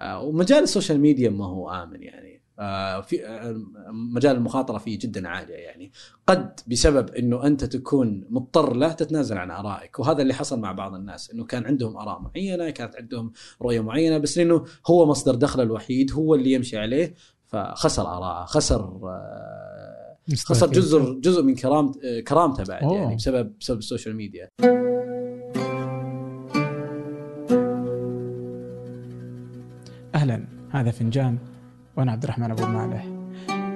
آه، ومجال ال social media ما هو آمن يعني. آه، في آه، مجال المخاطرة فيه جدا عالية يعني. قد بسبب إنه أنت تكون مضطر له تتنازل عن آرائك وهذا اللي حصل مع بعض الناس إنه كان عندهم آراء معينة كانت عندهم رؤية معينة بس لأنه هو مصدر دخله الوحيد هو اللي يمشي عليه فخسر اراءه خسر خسر جزء جزء من كرامت آه، كرامته بعد. يعني بسبب بسبب ال social media. أهلا. هذا فنجان وأنا عبد الرحمن أبو مالح.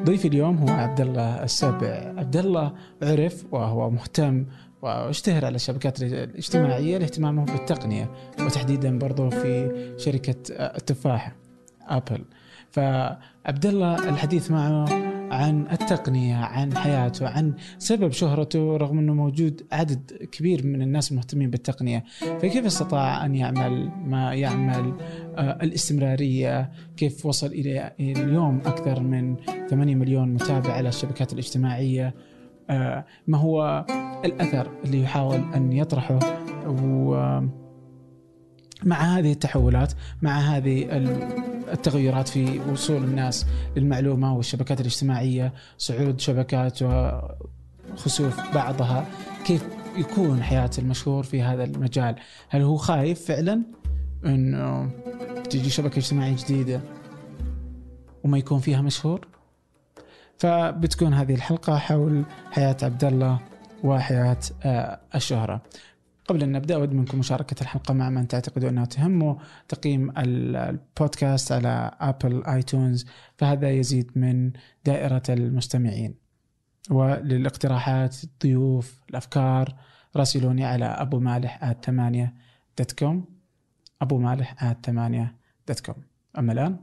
ضيفي اليوم هو عبد الله السبع عبد الله عرف وهو مهتم واشتهر على الشبكات الاجتماعية لاهتمامه بالتقنية وتحديدا برضو في شركة التفاحه آبل. فعبد الله الحديث معه عن التقنية عن حياته عن سبب شهرته رغم إنه موجود عدد كبير من الناس المهتمين بالتقنية. فكيف استطاع أن يعمل؟ ما يعمل؟ آه، الاستمرارية. كيف وصل إلى اليوم أكثر من 8 مليون متابع على الشبكات الاجتماعية؟ آه، ما هو الأثر اللي يحاول أن يطرحه؟ و مع هذه التحولات مع هذه ال- التغيرات في وصول الناس للمعلومة والشبكات الاجتماعية صعود شبكات وخسوف بعضها. كيف يكون حياة المشهور في هذا المجال؟ هل هو خايف فعلا إنه تجي شبكة اجتماعية جديدة وما يكون فيها مشهور؟ فبتكون هذه الحلقة حول حياة عبد الله وحياة آه، الشهرة. قبل أن نبدأ أود منكم مشاركة الحلقة مع من تعتقدوا أنها تهمه تقييم ال- البودكاست على أبل آيتونز فهذا يزيد من دائرة المستمعين. وللاقتراحات الضيوف الأفكار راسلوني على أبو مالح ثمانية dot com أبو مالح ثمانية dot com أما الآن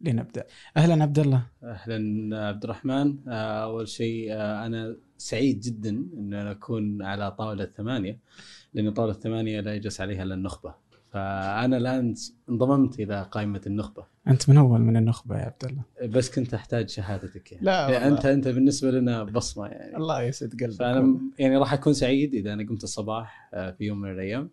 لنبدأ. أهلا عبد الله. أهلا عبد الرحمن. آه، أول شيء آه، أنا سعيد جدا إن أنا أكون على طاولة ثمانيه لأن طاولة ثمانيه لا يجلس عليها إلا النخبة. فأنا الآن انضممت إلى قائمة النخبة. أنت من أول من النخبة يا عبد الله. بس كنت أحتاج شهادتك يعني. لا يعني أنت أنت بالنسبة لنا بصمة يعني. الله يسعد قلبك. فأنا يعني راح أكون سعيد إذا أنا قمت الصباح آه، في يوم من الأيام.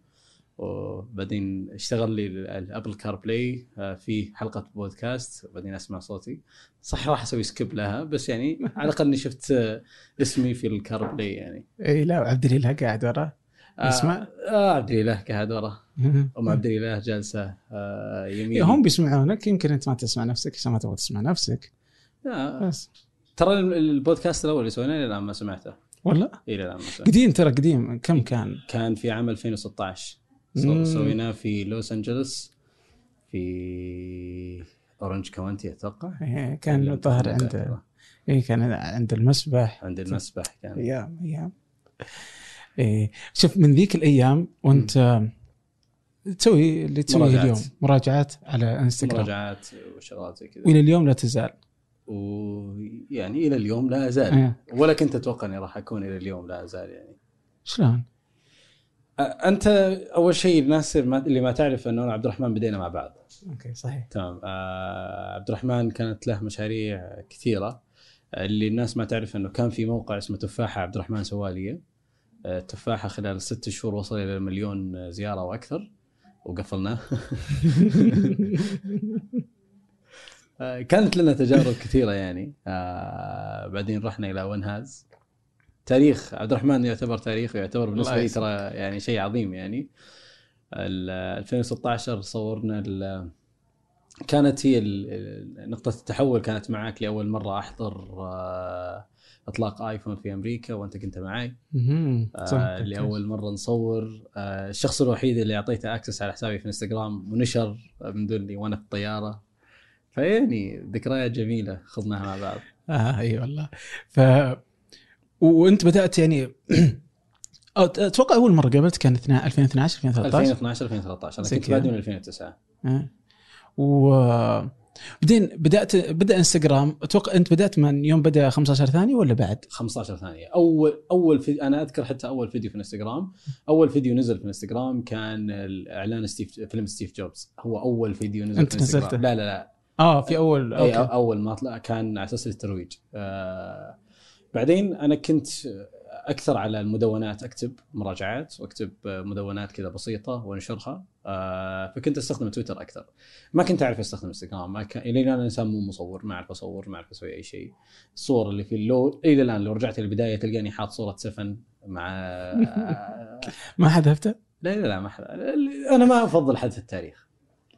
وبعدين اشتغل لي ال Apple CarPlay في حلقة بودكاست وبعدين أسمع صوتي. صح راح أسوي skip لها بس يعني على الأقل إني شفت آه، اسمي في ال CarPlay يعني. إي لا عبد الاله قاعد وراه آه، يسمع؟ آه عبد الاله قاعد ورا. ام عبد الاله جالسة آه، يمين هم بيسمعونك يمكن أنت ما تسمع نفسك عشان ما تبغى تسمع نفسك. آه، بس. ترى البودكاست الأول اللي سويناه الآن ما سمعته. ولا إلى الآن ما سمعته. قديم ترى قديم. كم كان؟ كان في عام 2016 مم. سو- سويناه في لوس أنجلوس في Orange County أتوقع. إيه، كان الظاهر عند اي كان عند المسبح. عند المسبح كان. أيام أيام إيه شوف من ذيك الأيام وأنت تسوي اللي تسويه. اليوم مراجعات على انستغرام مراجعات وشغلات زي كذا. وإلى اليوم لا تزال. ويعني إلى اليوم لا أزال. إيه. ولا كنت أتوقع إني راح أكون إلى اليوم لا أزال يعني. شلون؟ أنت أول شيء الناس اللي ما تعرف أنه أنا عبد الرحمن بدينا مع بعض. أوكي صحيح. تمام. آه عبد الرحمن كانت له مشاريع كثيرة. اللي الناس ما تعرف أنه كان في موقع اسمه تفاحة عبد الرحمن سوالية. آه، التفاحه خلال ست شهور وصل إلى مليون زيارة وأكثر وقفلناه. آه، كانت لنا تجارب كثيرة يعني. آه بعدين رحنا إلى ونهاز تاريخ عبد الرحمن يعتبر تاريخ ويعتبر بالنسبة لي. ترى يعني شيء عظيم يعني. ال 2016 صورنا كانت هي نقطة التحول كانت معك لأول مرة أحضر آه، إطلاق آيفون في أمريكا وأنت كنت معي. آه، لأول مرة نصور. آه، الشخص الوحيد اللي أعطيته أكسس على حسابي في إنستغرام ونشر من دوني وأنا في الطيارة. فيعني ذكريات جميلة خضناها مع بعض. آه أي والله. ف وانت بدأت يعني أتوقع أول مرة قابلت كان 2012 2013 2012 2013 أنا زي كنت. بادئ من 2009 آه. و بعدين بدات بدأ إنستغرام. أتوقع أنت بدأت من يوم بدأ 15 ثانية ولا بعد؟ 15 ثانية. اول أول فيديو أنا أذكر حتى أول فيديو في إنستغرام. أول فيديو نزل في إنستغرام كان اعلان ستيف فيلم Steve Jobs. هو أول فيديو نزل أنت في إنستغرام؟ لا لا لا. آه في اول أي okay. أول ما طلع كان على أساس الترويج. آه بعدين أنا كنت أكثر على المدونات أكتب مراجعات وأكتب مدونات كذا بسيطة وأنشرها. آه، فكنت أستخدم تويتر أكثر. ما كنت أعرف أستخدم إنستغرام. ما كان إلى الآن انسان مو مصور ما أعرف أصور ما أعرف أسوي أي شيء. الصور اللي في اللو إلى الآن لو رجعت للبداية تلقاني حاط صورة seven مع ما حذفته؟ لا لا لا ما حد... أنا ما أفضل حذف التاريخ.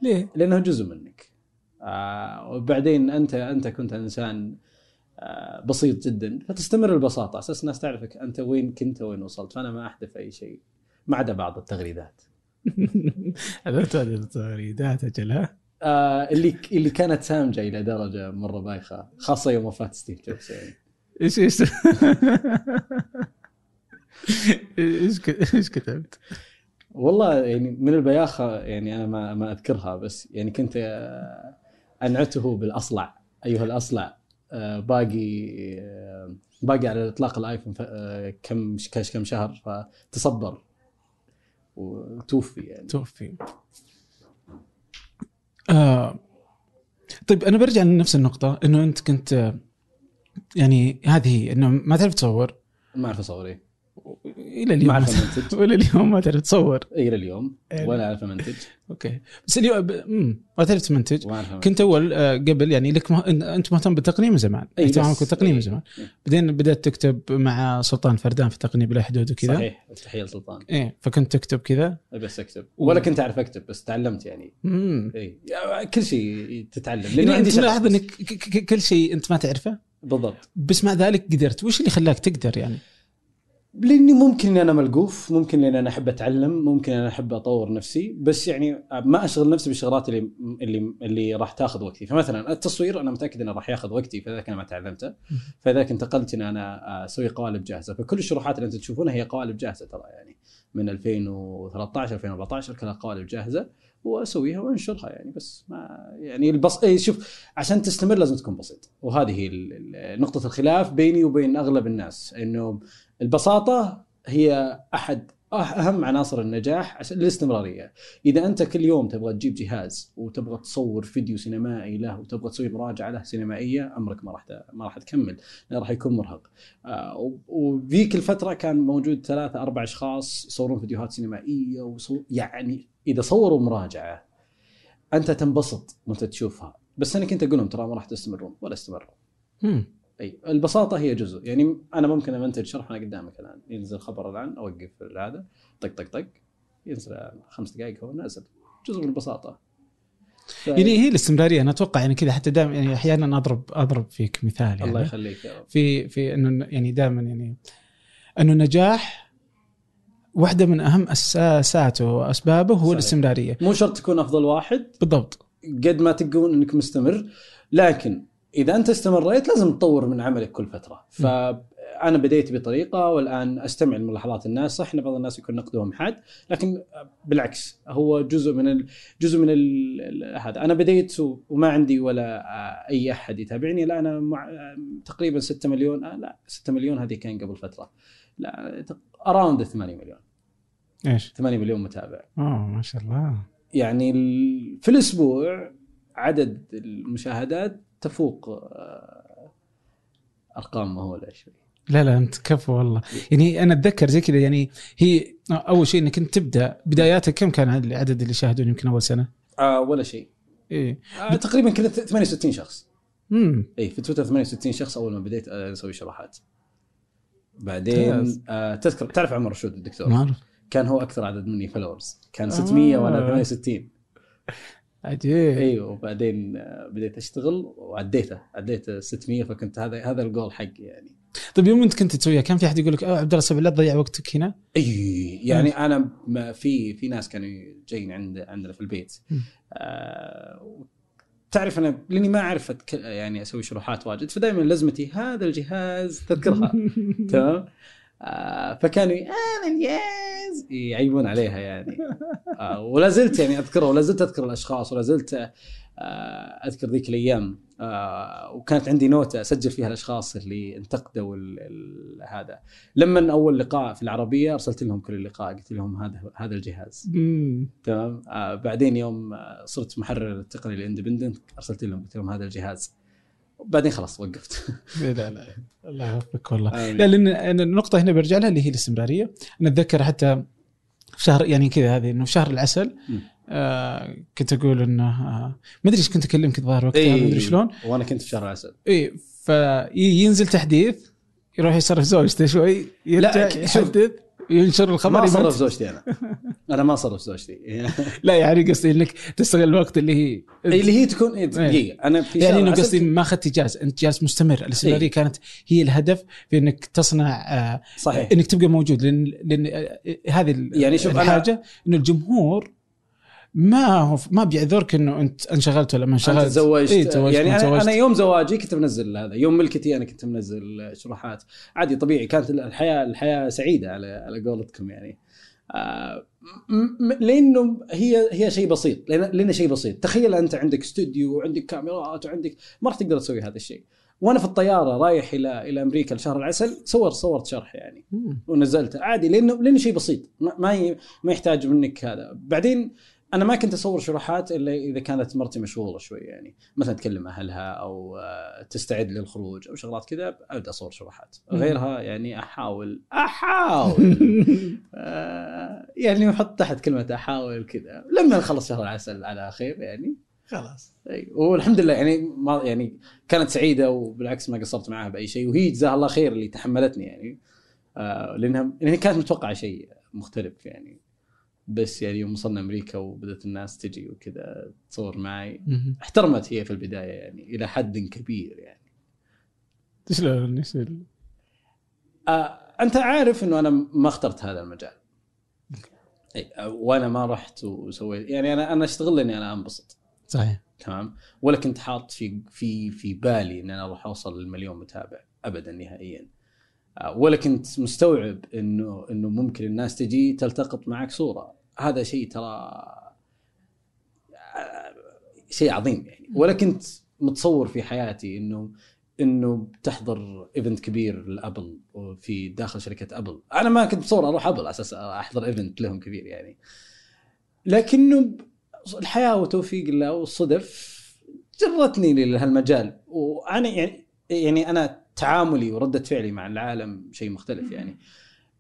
ليه؟ لأنه جزء منك. آه وبعدين انت أنت كنت إنسان بسيط جدا. فتستمر البساطة. أساس الناس تعرفك أنت وين كنت وين وصلت. فأنا ما احذف أي شيء. ما عدا بعض التغريدات. حذفت هذه التغريدات أجل ها؟ آه اللي اللي كانت سامجة إلى درجة مرة بايخة. خاصة يوم وفاة ستيف جوبز. يعني إيش؟ إيش إيش كتبت؟ والله يعني من البياخة يعني أنا ما ما أذكرها بس يعني كنت آه، أنعته بالأصلع. أيها الأصلع. آه، باقي آه، باقي على إطلاق الآيفون آه، كم كاش كم شهر فتصبر وتوفي يعني. توفي. آه. طيب أنا برجع لنفس النقطة إنه أنت كنت آه، يعني هذه إنه ما تعرف تصور؟ ما أعرف أصور إلى ما اليوم اعرف امنتج والى اليوم ما تعرف تصور. إلى اليوم. إيه. ولا أعرف امنتج okay. بس اليوم ب... ما تعرف تمنتج. كنت أول آه، قبل يعني لك مه... أنت مهتم بالتقنية من زمان. اهتمامك بس- بالتقنية من أي. زمان. إيه. بعدين بدأت تكتب مع سلطان فردان في التقنية بلا حدود وكذا. صحيح. تحية لسلطان. إيه فكنت تكتب كذا. بس أكتب. ولا كنت أعرف أكتب بس تعلمت يعني. امم اي كل شيء تتعلم. يعني عندي بس. إنك كل شيء أنت ما تعرفه؟ بالضبط. بس مع ذلك قدرت. وش اللي خلاك تقدر يعني؟ لأني ممكن إني أنا ملقوف ممكن لأني أنا أحب أتعلم ممكن أنا أحب أطور نفسي بس يعني ما أشغل نفسي بالشغلات اللي اللي اللي راح تاخذ وقتي. فمثلا التصوير أنا متأكد إنه راح ياخذ وقتي فذاك أنا ما تعلمته. فذاك انتقلت إن أنا أسوي قوالب جاهزة. فكل الشروحات اللي أنتم تشوفونها هي قوالب جاهزة ترى يعني. من 2013 2014 كلها قوالب جاهزة وأسويها وأنشرها يعني. بس ما يعني البص إيه شوف عشان تستمر لازم تكون بسيط. وهذه نقطة الخلاف بيني وبين أغلب الناس. إنه البساطة هي أحد أهم عناصر النجاح عشان الاستمرارية. إذا أنت كل يوم تبغى تجيب جهاز وتبغى تصور فيديو سينمائي له وتبغى تسوي مراجعة له سينمائية عمرك ما راح ما راح تكمل راح يكون مرهق. آه، وذيك الفترة كان موجود ثلاثة أربع أشخاص يصورون فيديوهات سينمائية يعني إذا صوروا مراجعة أنت تنبسط وأنت تشوفها. بس أنا كنت أقول لهم ترى ما راح تستمرون ولا استمروا. إي البساطة هي جزء. يعني أنا ممكن امنتج شرح أنا قدامك الآن. ينزل خبر الآن أوقف هذا طق طق طق. ينزل خمس دقائق هو نازل. جزء من البساطة. ف... يعني هي الاستمرارية. أنا أتوقع يعني كذا حتى دائما يعني أحيانا أضرب أضرب فيك مثال يعني. الله يخليك يا رب. في في إنه يعني دائما يعني إنه النجاح واحدة من أهم أساساته وأسبابه هو صحيح. الاستمرارية. مو شرط تكون أفضل واحد. بالضبط. قد ما تكون إنك مستمر. لكن إذا أنت استمريت لازم تطور من عملك كل فترة. فأنا بديت بطريقة والآن أستمع لملاحظات الناس. صح إن بعض الناس يكون نقدهم حاد لكن بالعكس هو جزء من ال... جزء من ال... هذا. أنا بديت وما عندي ولا أي أحد يتابعني. لا أنا مع... تقريبا 6 مليون آه، لا 6 مليون هذه كان قبل فترة. لا اراوند 8 مليون. إيش؟ 8 مليون متابع. آه ما شاء الله. يعني في الأسبوع عدد المشاهدات تفوق آه، أرقام مهوله شوي لا لا أنت كفو والله. يعني أنا أتذكر زي كذا يعني هي أول شيء إنك أنت تبدأ بداياتك كم كان العدد اللي شاهدون يمكن أول سنة؟ آه ولا شيء. إيه. آه تقريبا كذا 68 شخص. امم اي في تويتر 68 شخص أول ما بديت آه، أسوي شروحات بعدين ممتاز. آه تذكر تعرف عمر رشود الدكتور؟ ما اعرف كان هو أكثر عدد مني followers كان آه. 600 وأنا 68 عجيب أيوه وبعدين آه، بديت أشتغل وعديته عديت 600 فكنت هذا هذا الجول حقي يعني طيب يوم انت كنت تسويها كان في أحد يقول لك "أوه عبد الله لا تضيع وقتك هنا؟ إي يعني أنا ما في في ناس كانوا جايين عند عندنا في البيت مم. آه تعرف أنا لأني ما أعرف. يعني أسوي شروحات واجد فدائما لازمتي هذا الجهاز تذكرها تمام فكانوا ي- أنا الجهاز يعيبون عليها يعني. آه ولا زلت يعني أذكرها ولا زلت أذكر الأشخاص ولا زلت آه أذكر ذيك الأيام. آه وكانت عندي نوتة أسجل فيها الأشخاص اللي انتقدوا ال ال هذا. لما أول لقاء في العربية أرسلت لهم كل اللقاء قلت لهم هذا هذا الجهاز. تمام؟ آه بعدين يوم آه، صرت محرر التقني الإندبندنت أرسلت لهم قلت لهم هذا الجهاز. بعدين خلاص وقفت لا لا الله يوفقك والله. لا لأن النقطة هنا برجع لها اللي هي الاستمرارية أنا أتذكر حتى في شهر يعني كذا هذه إنه في شهر العسل. آه كنت أقول إنه آه ما أدري إيش كنت أكلمك الظاهر وقتها إيه. ما أدري شلون وأنا كنت في شهر العسل إي فينزل تحديث يروح يصرف زوجته شوي يرجع لا، شوف. ينشر الخبر ما. صرف زوجتي أنا. أنا ما صرف زوجتي. لا يعني قصدي إنك تستغل الوقت اللي هي اللي هي تكون إيه، دقيقة. أنا في يعني إنه قصدي ما أخذت إجازة. أنت جالس مستمر. الاستمراريه إيه. كانت هي الهدف في إنك تصنع آه صحيح. إنك تبقى موجود. لأن لأن آه، هذه يعني شوف الحاجة إنه الجمهور ما هو ما بيعذرك إنه انت انشغلت ولا ما انشغلت؟ انت تزوجت. إيه تزوجت يعني ما أنا, تزوجت. أنا يوم زواجي كنت منزل هذا. يوم ملكتي أنا كنت منزل شروحات. عادي طبيعي. كانت الحياة الحياة سعيدة على على قولتكم يعني. آه لأنه هي هي شيء بسيط. لأن لأنه شيء بسيط. تخيل أنت عندك استوديو وعندك كاميرات وعندك ما راح تقدر تسوي هذا الشيء. وأنا في الطيارة رايح إلى إلى أمريكا لشهر العسل صور صورت شرح يعني. ونزلته عادي لأنه لأنه شيء بسيط. ما ما يحتاج منك هذا. بعدين أنا ما كنت أصور شروحات إلا إذا كانت مرتي مشغولة شوي يعني. مثلا تكلم أهلها أو آه، تستعد للخروج أو شغلات كذا أبدأ أصور شروحات. غيرها يعني أحاول أحاول. آه، يعني أحط تحت كلمة أحاول كذا. لما نخلص شهر العسل على خير يعني. خلاص. أي والحمد لله يعني ما يعني كانت سعيدة وبالعكس ما قصرت معها بأي شيء. وهي جزاها الله خير اللي تحملتني يعني. آه لأنها لأنها كانت متوقعة شيء مختلف يعني. بس يعني يوم وصلنا أمريكا وبدأت الناس تجي وكذا تصور معي. احترمت هي في البداية يعني إلى حد كبير يعني. شلون يصير آه أنت عارف إنه أنا ما اخترت هذا المجال. أي آه، وأنا ما رحت وسويت يعني أنا أنا أشتغل لأني أنا أنبسط. صحيح. تمام؟ ولا كنت حاط في في في بالي إن أنا راح أوصل للمليون متابع ابدا نهائيا. آه، ولا كنت مستوعب إنه إنه ممكن الناس تجي تلتقط معك صورة. هذا شيء ترى شيء عظيم يعني. ولا كنت متصور في حياتي إنه إنه بتحضر event كبير لأبل وفي داخل شركة أبل. أنا ما كنت متصور أروح أبل على أساس أحضر event لهم كبير يعني. لكنه الحياة وتوفيق الله والصدف جرتني لهالمجال. وأنا يعني يعني أنا تعاملي وردة فعلي مع العالم شيء مختلف يعني.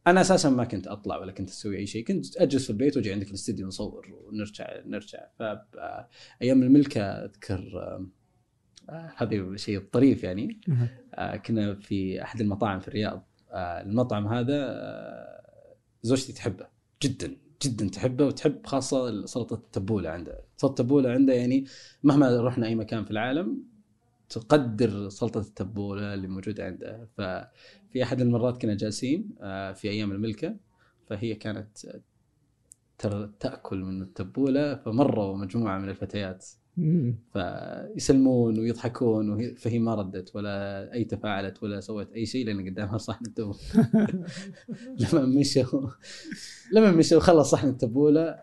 أنا أساسا ما كنت أطلع ولا كنت أسوي أي شيء. كنت أجلس في البيت وأجي عندك الاستديو نصور ونرجع نرجع. فايام الملكة أذكر آه، هذا شيء طريف يعني. آه، كنا في أحد المطاعم في الرياض. آه، المطعم هذا زوجتي تحبه جدا جدا تحبه وتحب خاصة سلطة التبولة عنده. سلطة التبولة عنده يعني مهما رحنا أي مكان في العالم تقدر سلطة التبولة اللي موجودة عنده. ففي أحد المرات كنا جالسين آه، في أيام الملكة فهي كانت تأكل من التبولة فمروا مجموعة من الفتيات. فيسلمون ويضحكون وهي فهي ما ردت ولا أي تفاعلت ولا سوت أي شيء لأن قدامها صحن التبولة. لما مشوا لما مشوا خلص صحن التبولة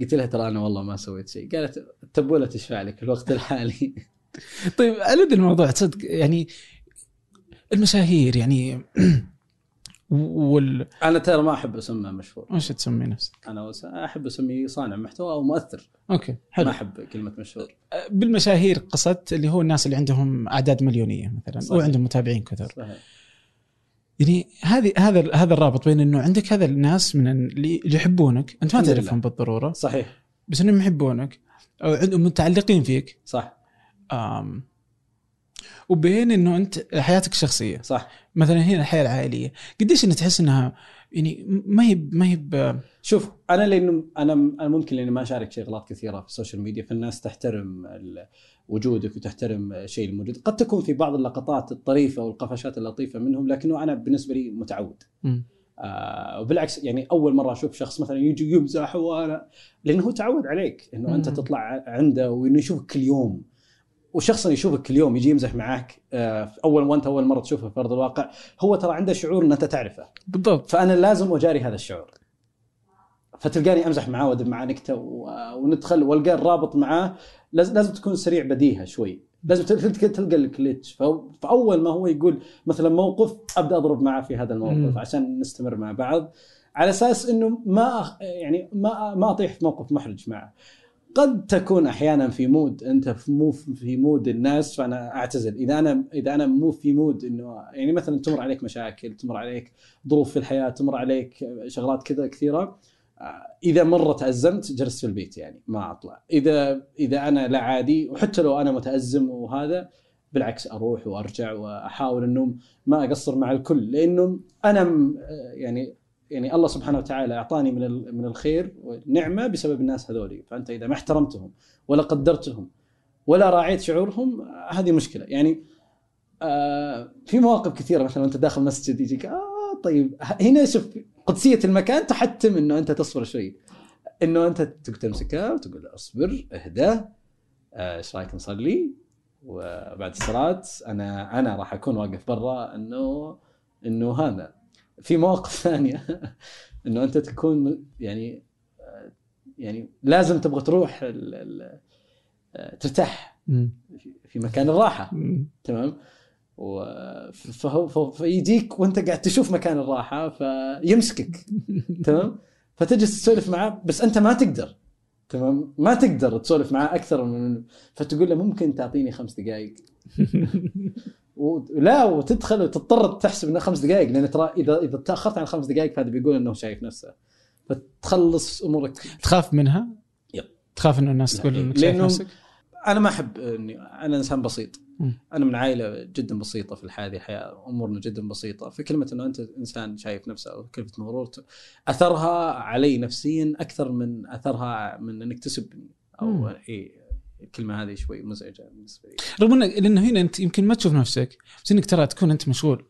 قلت لها ترى أنا والله ما سويت شيء. قالت التبولة تشفع لك في الوقت الحالي. طيب ذا الموضوع تصدق يعني المشاهير يعني. وال أنا ترى ما أحب اسمه مشهور. وش تسمي نفسك؟ أنا أحب اسميه صانع محتوى أو مؤثر. أوكي ما حلو أحب كلمة مشهور. بالمشاهير قصدت اللي هو الناس اللي عندهم أعداد مليونية مثلا صحيح. وعندهم متابعين كثر. صحيح. يعني هذه هذا هذا الرابط بين إنه عندك هذا الناس من اللي يحبونك أنت ما تعرفهم. بالضرورة صحيح. بس إنهم يحبونك أو عندهم متعلقين فيك. صح. وبين إنه أنت حياتك الشخصيه صح. مثلا هنا الحياة العائلية. قديش انت تحس إنها يعني ما هي ما هي شوف أنا لأنه أنا أنا ممكن لأني ما أشارك شغلات كثيرة في ال social media فالناس تحترم وجودك وتحترم الشيء الموجود. قد تكون في بعض اللقطات الطريفة والقفشات اللطيفة منهم لكنه أنا بالنسبة لي متعود. آه وبالعكس يعني أول مرة أشوف شخص مثلا يجي يمزح وأنا لأنه هو تعود عليك إنه أنت. تطلع عنده وانه يشوفك كل يوم. وشخص يشوفك كل يوم يجي يمزح معك آه أول وانت أول مرة تشوفه في أرض الواقع هو ترى عنده شعور إن أنت تعرفه. بالضبط. فأنا لازم أجاري هذا الشعور. فتلقاني أمزح معاه وأدب معاه نكتة وندخل وألقى الرابط معاه. لازم لازم تكون سريع بديهة شوي. لازم تل- تل- تلقى الكليتش. فأول ما هو يقول مثلا موقف أبدأ أضرب معاه في هذا الموقف. عشان نستمر مع بعض. على أساس إنه ما يعني ما ما أطيح في موقف محرج معه. قد تكون أحيانا في mood أنت في مو في mood الناس فأنا أعتزل. إذا أنا إذا أنا مو في mood إنه يعني مثلا تمر عليك مشاكل تمر عليك ظروف في الحياة تمر عليك شغلات كذا كثيرة إذا مرة تأزمت جلست في البيت يعني ما أطلع. إذا إذا أنا لا عادي وحتى لو أنا متأزم وهذا بالعكس أروح وأرجع وأحاول إنه ما أقصر مع الكل لأنه أنا يعني يعني الله سبحانه وتعالى أعطاني من من الخير والنعمة بسبب الناس هذولي. فأنت إذا ما احترمتهم ولا قدرتهم ولا راعيت شعورهم هذه مشكلة. يعني آه في مواقف كثيرة. مثلا وانت داخل مسجد يجيك آه طيب هنا شوف قدسية المكان تحتم إنه أنت تصبر شوي. إنه أنت تمسكها وتقول اصبر اهدى آه، إيش رأيك نصلي؟ وبعد الصلاة أنا أنا راح أكون واقف برا إنه إنه هذا. في مواقف ثانية. إنه أنت تكون يعني يعني لازم تبغى تروح ال- ال- آه، ترتاح. في مكان الراحة. تمام؟ فهو فيجيك وأنت قاعد تشوف مكان الراحة فيمسكك. تمام؟ فتجلس تسولف معاه بس أنت ما تقدر. تمام؟ ما تقدر تسولف معاه أكثر من فتقول له ممكن تعطيني خمس دقائق ولا وتدخل وتضطر تحسب إنه خمس دقائق لأن ترى إذا إذا تأخرت عن خمس دقائق فهذا بيقول إنه شايف نفسه فتخلص أمورك تخاف منها؟ يب. تخاف إنه الناس تقول لا، إنك شايف نفسك؟ أنا ما أحب إني أنا إنسان بسيط مم. أنا من عائلة جدا بسيطة في الحياة هذه الحياة أمورنا جدا بسيطة فكلمة إنه أنت إنسان شايف نفسه أو كلمة مغرور ت- أثرها علي نفسيا أكثر من أثرها من إنك تسبني أو مم. اي الكلمة هذه شوي مزعجة بالنسبة لي. رغم انك لأنه هنا أنت يمكن ما تشوف نفسك بس إنك ترى تكون أنت مشغول.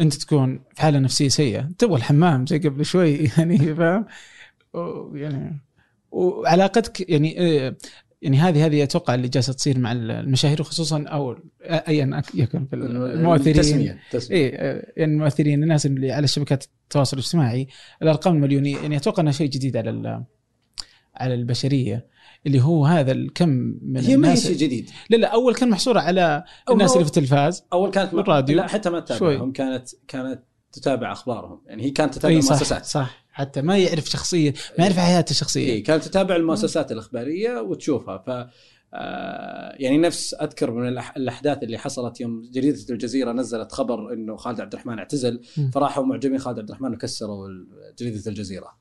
أنت تكون في حالة نفسية سيئة. تبغى الحمام زي قبل شوي يعني فاهم؟ يعني وعلاقتك يعني آه، يعني هذه هذه أتوقع اللي جالسة تصير مع المشاهير وخصوصا أو ايا يكن في المؤثرين. تسميه تسميه اي يعني المؤثرين الناس اللي على شبكات التواصل الاجتماعي الأرقام المليونية. يعني أتوقع إنها شيء جديد على على البشرية. اللي هو هذا الكم من هي ما هي شيء جديد. لا لا أول كان محصورة على الناس اللي في التلفاز أول كانت بالراديو. لا حتى ما. تتابعهم كانت كانت تتابع أخبارهم. يعني هي كانت تتابع إي صح المؤسسات. صح. حتى ما يعرف شخصيه ما يعرف حياته الشخصية. إي كانت تتابع المؤسسات الإخبارية وتشوفها. ف آه، يعني نفس أذكر من الأحداث اللي حصلت يوم جريدة الجزيرة نزلت خبر إنه خالد عبد الرحمن اعتزل. فراحوا معجبين خالد عبد الرحمن وكسروا جريدة الجزيرة.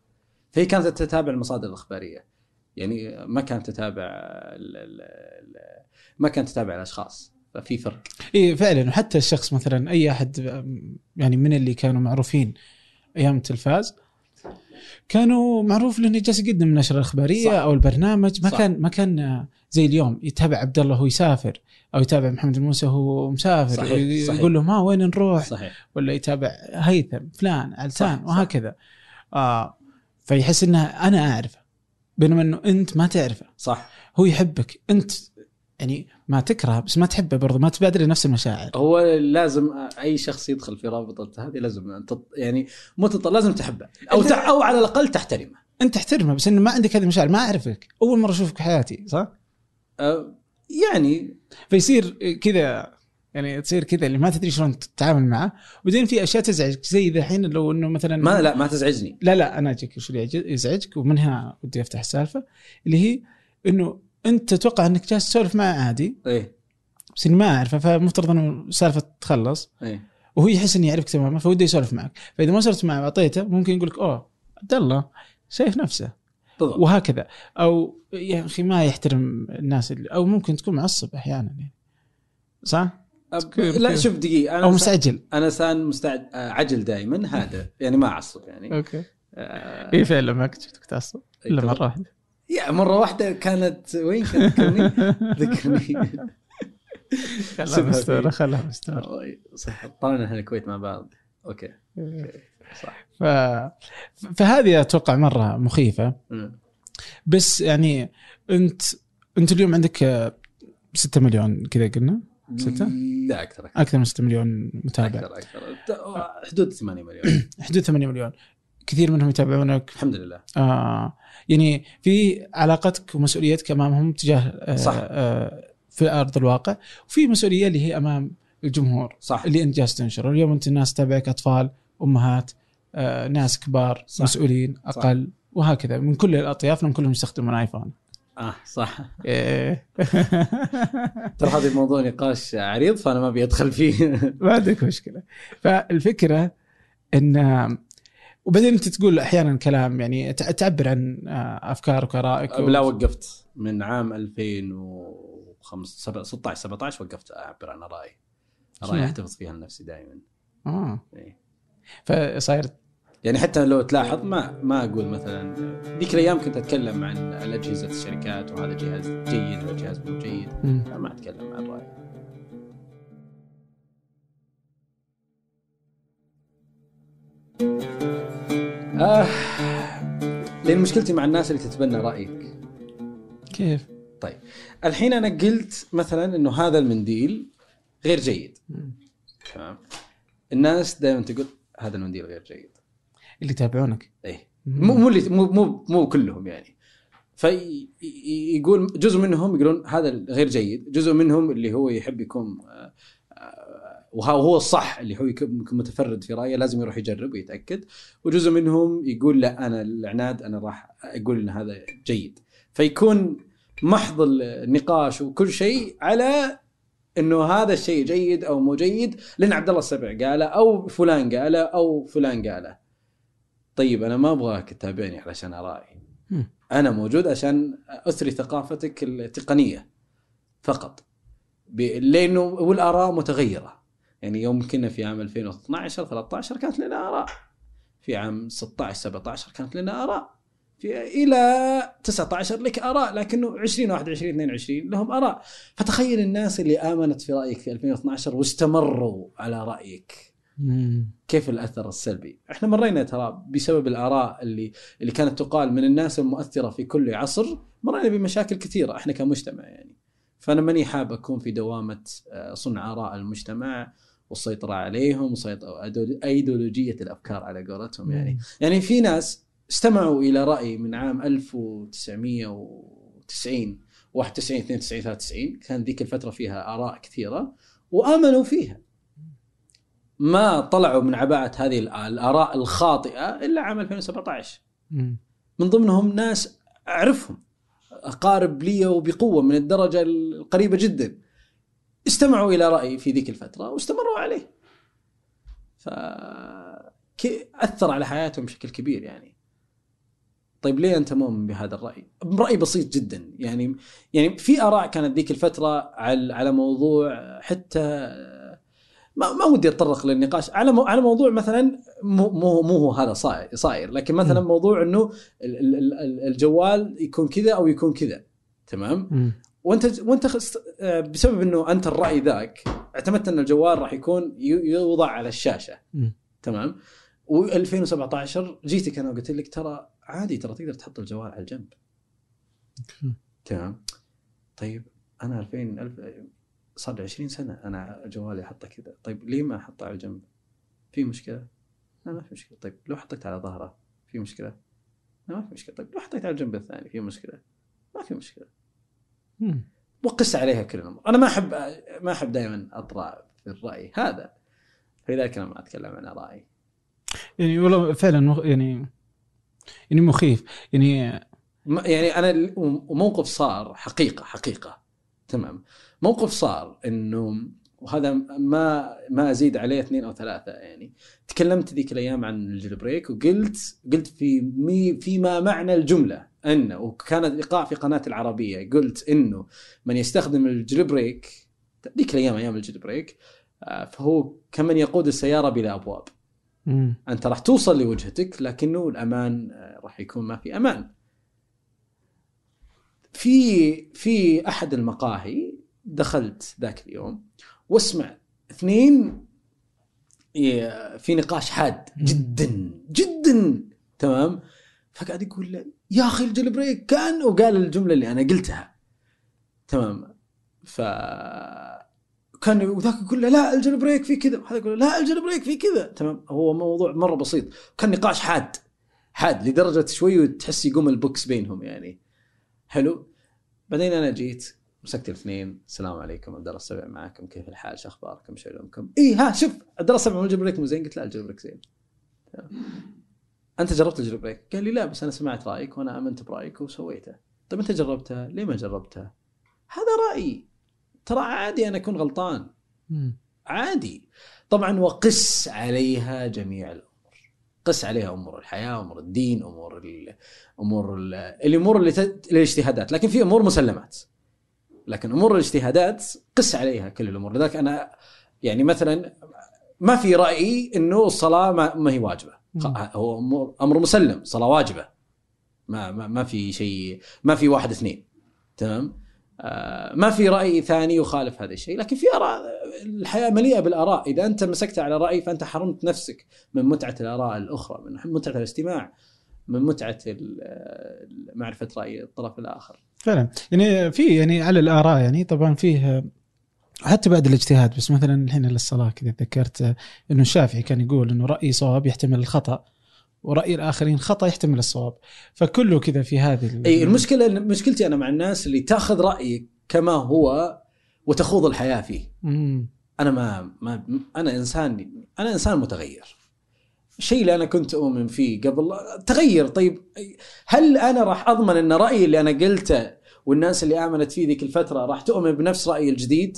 فهي كانت تتابع المصادر الإخبارية. يعني ما كانت تتابع ال ال ال ما كانت تتابع الأشخاص ففي فرق إي فعلا وحتى الشخص مثلا أي أحد يعني من اللي كانوا معروفين أيام التلفاز كانوا معروف لأنه جالس يقدم النشره الاخباريه صح. أو البرنامج ما صح. كان ما كان زي اليوم يتابع عبد الله وهو يسافر أو يتابع محمد الموسى وهو مسافر صحيح،. يقول له ما وين نروح صحيح ولا يتابع هيثم فلان علتان صح، صح. وهكذا آه فيحس إنه أنا أعرفه بينما إنه أنت ما تعرفه. صح. هو يحبك. أنت يعني ما تكره بس ما تحبه برضه ما تبادر نفس المشاعر. هو لازم أي شخص يدخل في رابطة هذه لازم أن تط... يعني مو. لازم تحبه. أو تع... أو على الأقل تحترمه. أنت تحترمه بس إنه ما عندك هذه المشاعر ما أعرفك. أول مرة أشوفك في حياتي صح؟ أه يعني فيصير كذا يعني تصير كذا اللي ما تدري شلون تتعامل معه. وبعدين في أشياء تزعجك زي الحين لو إنه مثلا ما لا ما تزعجني. لا لا أنا أجيك شو اللي يزعجك ومنها ودي أفتح السالفة اللي هي إنه أنت تتوقع إنك جالس تسولف معه عادي إيه. بس إني ما أعرفه فمفترض إنه السالفه تخلص. إيه. وهو يحس انه يعرفك تماما فوده يسولف معك. فإذا ما صرت معه وأعطيته ممكن يقول لك أوه عبد الله شايف نفسه. بالضبط. وهكذا. أو يا أخي ما يحترم الناس اللي أو ممكن تكون معصب أحيانا يعني. صح؟ أب... لا؟ شوف دقيقة أنا أو مستعجل. أنا انسان مستعد آه، عجل دائما هذا يعني ما أعصب يعني. أوكي. آه... إي فعلا ما كنت شفتك تعصب. إلا مرة واحدة. يا مرة واحدة كانت وين كانت؟ ذكرني خلاها مستوره. خلاها مستوره والله صح. طلعنا إحنا الكويت مع بعض. أوكي. صح. ف... فهذه أتوقع مرة مخيفة. بس يعني انت أنت اليوم عندك آه، 6 مليون كذا قلنا؟ ستة؟ لا أكثر أكثر. أكثر من 6 مليون متابع. أكثر أكثر. حدود 8 مليون. حدود 8 مليون. كثير منهم يتابعونك. الحمد لله. آه يعني في علاقتك ومسؤوليتك أمامهم تجاه آه صح. آه في أرض الواقع وفي مسؤولية اللي هي أمام الجمهور صح. اللي أنت جالس تنشره. اليوم أنت الناس تتابعك أطفال أمهات آه ناس كبار صح. مسؤولين أقل وهكذا. من كل الأطياف لهم كلهم يستخدمون ايفون آه صح. إيه. ترى هذا موضوع نقاش عريض فأنا ما أبي أدخل فيه. ما عندك مشكلة. فالفكرة إن وبعدين أنت تقول أحيانا كلام يعني تع- تعبر عن آه، أفكارك وآرائك لا وقفت. من عام 2015 16 17 وقفت أعبر عن رايي شنو؟ أحتفظ فيها لنفسي دائما. آه. إيه. فصاير يعني حتى لو تلاحظ ما ما أقول مثلا ذيك الأيام كنت أتكلم عن الأجهزة الشركات وهذا جهاز جيد وهذا جهاز مو جيد. ما أتكلم عن رأيي. آه لأن مشكلتي مع الناس اللي تتبنى رأيك. كيف؟ الحين أنا قلت مثلا إنه هذا المنديل غير جيد. تمام؟ الناس دائما تقول هذا المنديل غير جيد. اللي يتابعونك. إيه. مو مو اللي مو مو مو كلهم يعني. فيقول جزء منهم يقولون هذا غير جيد جزء منهم اللي هو يحب يكون آه، وهو الصح اللي هو يكون متفرد في رأيه لازم يروح يجرب ويتأكد. وجزء منهم يقول لا أنا العناد أنا راح أقول إن هذا جيد. فيكون محض النقاش وكل شيء على إنه هذا الشيء جيد أو مو جيد. لأن عبد الله السبع قاله أو فلان قاله أو فلان قاله. طيب أنا ما أبغاك تتابعني علشان أرائي. أنا موجود عشان اثري ثقافتك التقنية فقط. لأنه والآراء متغيرة. يعني يوم كنا في عام 2012 13 كانت لنا آراء. في عام 16 17 كانت لنا آراء. في إلى 19 لك آراء لكنه 20 21 22 لهم آراء. فتخيل الناس اللي آمنت في رأيك في 2012 واستمروا على رأيك. كيف الأثر السلبي؟ إحنا مرينا ترى بسبب الآراء اللي اللي كانت تقال من الناس المؤثرة في كل عصر مرينا بمشاكل كثيرة إحنا كمجتمع يعني. فأنا ماني حاب أكون في دوامة آه، صنع آراء المجتمع والسيطره عليهم أيديولوجية الأفكار على قولتهم يعني. يعني في ناس استمعوا إلى رأي من عام 1990 91 92 93 كان ذيك الفترة فيها آراء كثيرة وآمنوا فيها ما طلعوا من عباءة هذه الآ- الآراء الخاطئة إلا عام 2017 مم. من ضمنهم ناس أعرفهم أقارب لي وبقوة من الدرجة القريبة جدا. استمعوا إلى رأيي في ذيك الفترة واستمروا عليه. ف كي- أثر على حياتهم بشكل كبير يعني. طيب ليه أنت مؤمن بهذا الرأي؟ رأي بسيط جدا. يعني يعني في آراء كانت ذيك الفترة على على موضوع حتى ما ما ودي أتطرق للنقاش على مو على موضوع مثلا مو مو مو هو هذا صاير صاير لكن مثلا مم. موضوع إنه ال- ال- ال- الجوال يكون كذا أو يكون كذا تمام؟ مم. وأنت وأنت آه، بسبب إنه أنت الرأي ذاك اعتمدت إن الجوال راح يكون يوضع على الشاشة مم. تمام و2017 جيتك أنا وقلت لك ترى عادي ترى تقدر تحط الجوال على الجنب. تمام طيب أنا 2000 ألف صار لي 20 سنة أنا جوالي أحطه كذا طيب ليه ما أحطه على الجنب؟ في مشكلة؟ لا ما في مشكلة طيب لو حطيت على ظهره في مشكلة؟ لا ما في مشكلة طيب لو حطيت على الجنب الثاني في مشكلة؟ ما في مشكلة. وقس عليها كل الأمور أنا ما أحب ما أحب دائما أطرأ في الرأي هذا فلذلك أنا ما أتكلم عن ارائي يعني والله فعلا يعني يعني مخيف يعني يعني أنا وموقف صار حقيقة حقيقة تمام موقف صار إنه وهذا ما ما أزيد عليه اثنين أو ثلاثة يعني. تكلمت ذيك الأيام عن ال jailbreak وقلت قلت في مي فيما معنى الجملة انه وكان لقاء في قناة العربية قلت إنه من يستخدم ال jailbreak ذيك الأيام أيام ال jailbreak آه، فهو كمن يقود السيارة بلا أبواب. مم. أنت راح توصل لوجهتك لكنه الأمان آه، راح يكون ما في أمان. في في أحد المقاهي دخلت ذاك اليوم واسمع اثنين في نقاش حاد جدا جدا تمام؟ فقاعد يقول له يا أخي ال jailbreak كان وقال الجملة اللي أنا قلتها تمام؟ ف كان وذاك يقول له لا ال jailbreak في كذا. وهذا يقول له لا ال jailbreak في كذا. تمام؟ هو موضوع مرة بسيط. كان نقاش حاد حاد لدرجة شوي وتحس يقوم البوكس بينهم يعني. حلو؟ بعدين أنا جيت مسكت الاثنين. السلام عليكم عبد الله السبع معكم كيف الحال؟ شو أخباركم؟ شو علومكم اي ها شوف عبد الله السبع مو ال jailbreak مو زين؟ قلت لا ال jailbreak زين. أنت جربت ال jailbreak؟ قال لي لا بس أنا سمعت رأيك وأنا آمنت برأيك وسويته. طيب أنت جربتها؟ ليه ما جربتها؟ هذا رأيي. ترى عادي أنا أكون غلطان. عادي. طبعا وقس عليها جميع الأمور. قس عليها أمور الحياة أمور الدين أمور ال أمور ال الأمور اللي تت- الاجتهادات. لكن في أمور مسلمات. لكن أمور الاجتهادات قس عليها كل الأمور. لذلك أنا يعني مثلا ما في رايي إنه الصلاة ما, ما هي واجبة. هو أمر مسلم صلاة واجبة. ما ما, ما في شيء ما في واحد اثنين. تمام؟ آه، ما في رأي ثاني يخالف هذا الشيء. لكن في آراء الحياة مليئة بالآراء. إذا أنت مسكت على رأي فأنت حرمت نفسك من متعة الآراء الأخرى من متعة الاستماع من متعة معرفة رأي الطرف الآخر. فعلا. يعني في يعني على الآراء يعني طبعا فيه حتى بعد الاجتهاد بس مثلا الحين للصلاه كذا ذكرت إنه الشافعي كان يقول إنه رايي صواب يحتمل الخطأ ورأي الآخرين خطأ يحتمل الصواب. فكله كذا في هذه اي المشكلة مشكلتي أنا مع الناس اللي تأخذ رايك كما هو وتخوض الحياة فيه. مم. أنا ما ما أنا إنسان أنا إنسان متغير. الشيء اللي أنا كنت أؤمن فيه قبل. تغير. طيب هل أنا راح أضمن إن رأيي اللي أنا قلته والناس اللي آمنت فيه ذيك الفترة راح تؤمن بنفس رأيي الجديد؟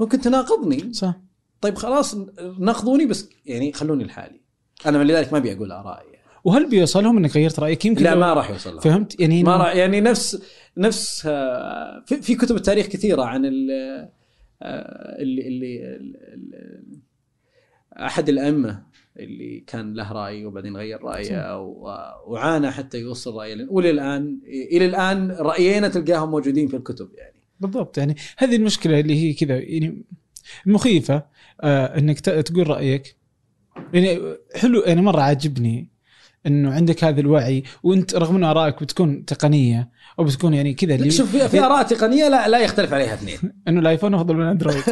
ممكن تناقضني. صح. طيب خلاص ناقضوني بس يعني خلوني لحالي. أنا لذلك ما أبي أقول آرائي. وهل بيوصلهم إنك غيرت رأيك؟ يمكن لا ما راح يوصل لها. فهمت؟ يعني ما راح يعني نفس نفس آه، في, في كتب التاريخ كثيرة عن آه، اللي اللي ال- ال- أحد الأئمة اللي كان له رأي وبعدين غير رأيه وعانى حتى يوصل رأيه. والى الان إلى الآن رأيين تلقاهم موجودين في الكتب يعني. بالضبط يعني. هذه المشكلة اللي هي كذا يعني مخيفة آه إنك تقول رأيك. يعني حلو يعني مرة عاجبني إنه عندك هذا الوعي وأنت رغم ان آرائك بتكون تقنية أو بتكون يعني كذا اللي شوف في, في آراء تقنية لا لا يختلف عليها اثنين. إنه الآيفون أفضل من اندرويد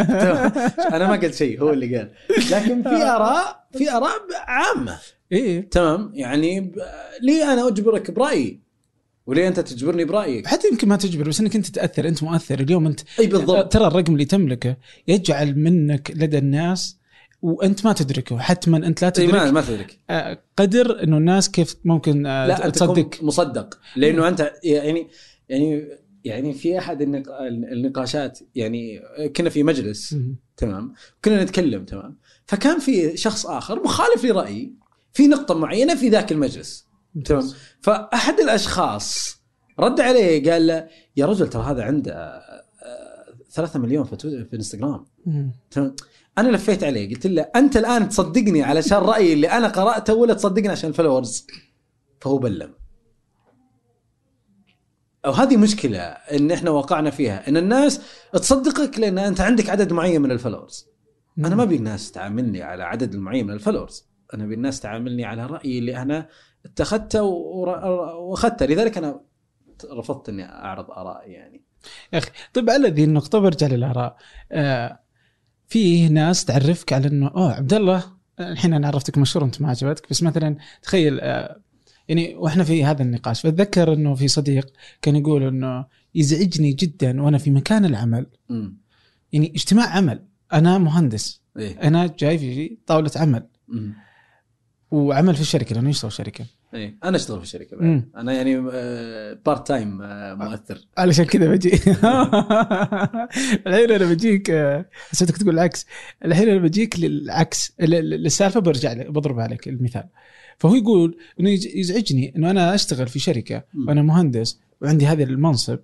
أنا ما قلت شيء هو اللي قال. لكن في اراء في آراء عامة. إيه. تمام؟ يعني ليه أنا أجبرك برأيي وليه أنت تجبرني برأيك. حتى يمكن ما تجبر بس إنك أنت تأثر أنت مؤثر. اليوم أنت أي بالضبط. ترى الرقم اللي تملكه يجعل منك لدى الناس وانت ما تدركه حتما انت لا إي ما تدرك ما تدرك. آه، قدر انه الناس كيف ممكن آه، لا تصدق. مصدق. لأنه أنت يعني يعني يعني في أحد النق- النقاشات يعني كنا في مجلس. تمام؟ كنا نتكلم تمام؟ فكان في شخص آخر مخالف لرأيي في نقطة معينة في ذاك المجلس تمام؟ فأحد الأشخاص رد عليه قال له يا رجل ترى هذا عنده آه، ثلاثة مليون في في إنستغرام. تمام؟ أنا لفيت عليه قلت له أنت الآن تصدقني علشان رأيي اللي أنا قرأته ولا تصدقني عشان ال followers فهو بلم أو هذه مشكلة إن إحنا وقعنا فيها إن الناس تصدقك لأن أنت عندك عدد معين من ال followers أنا ما أبي الناس تعاملني على عدد معين من الفلورز أنا أبي الناس تعاملني على رأيي اللي أنا اتخذته وأخذته. لذلك أنا رفضت إني أعرض ارائي يعني. يا أخي طيب على ذي النقطة برجع للآراء. آه في ناس تعرفك على إنه أوه عبد الله الحين أنا عرفتك مشهور أنت ما عجبتك. بس مثلا تخيل آه يعني وإحنا في هذا النقاش فاتذكر إنه في صديق كان يقول إنه يزعجني جدا وأنا في مكان العمل. امم يعني اجتماع عمل. أنا مهندس. إيه. أنا جاي في طاولة عمل. مم. وعمل في الشركة لأنه يشتغل شركة إيه أنا أشتغل في الشركة بعد. مم. أنا يعني part time مؤثر علشان كذا بجي الحين أنا بجيك آه، حسيتك تقول العكس الحين أنا بجيك للعكس للسالفة برجع لك بضرب عليك المثال فهو يقول إنه يز- يزعجني إنه أنا أشتغل في شركة. وأنا مهندس وعندي هذا المنصب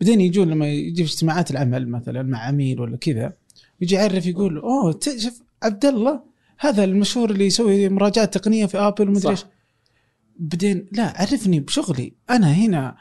بعدين يجون لما يجي في اجتماعات العمل مثلا مع عميل ولا كذا يجي يعرف يقول أوه شوف عبد الله هذا المشهور اللي يسوي مراجعات تقنية في ابل ومدري صح. إيش بعدين لا عرفني بشغلي. أنا هنا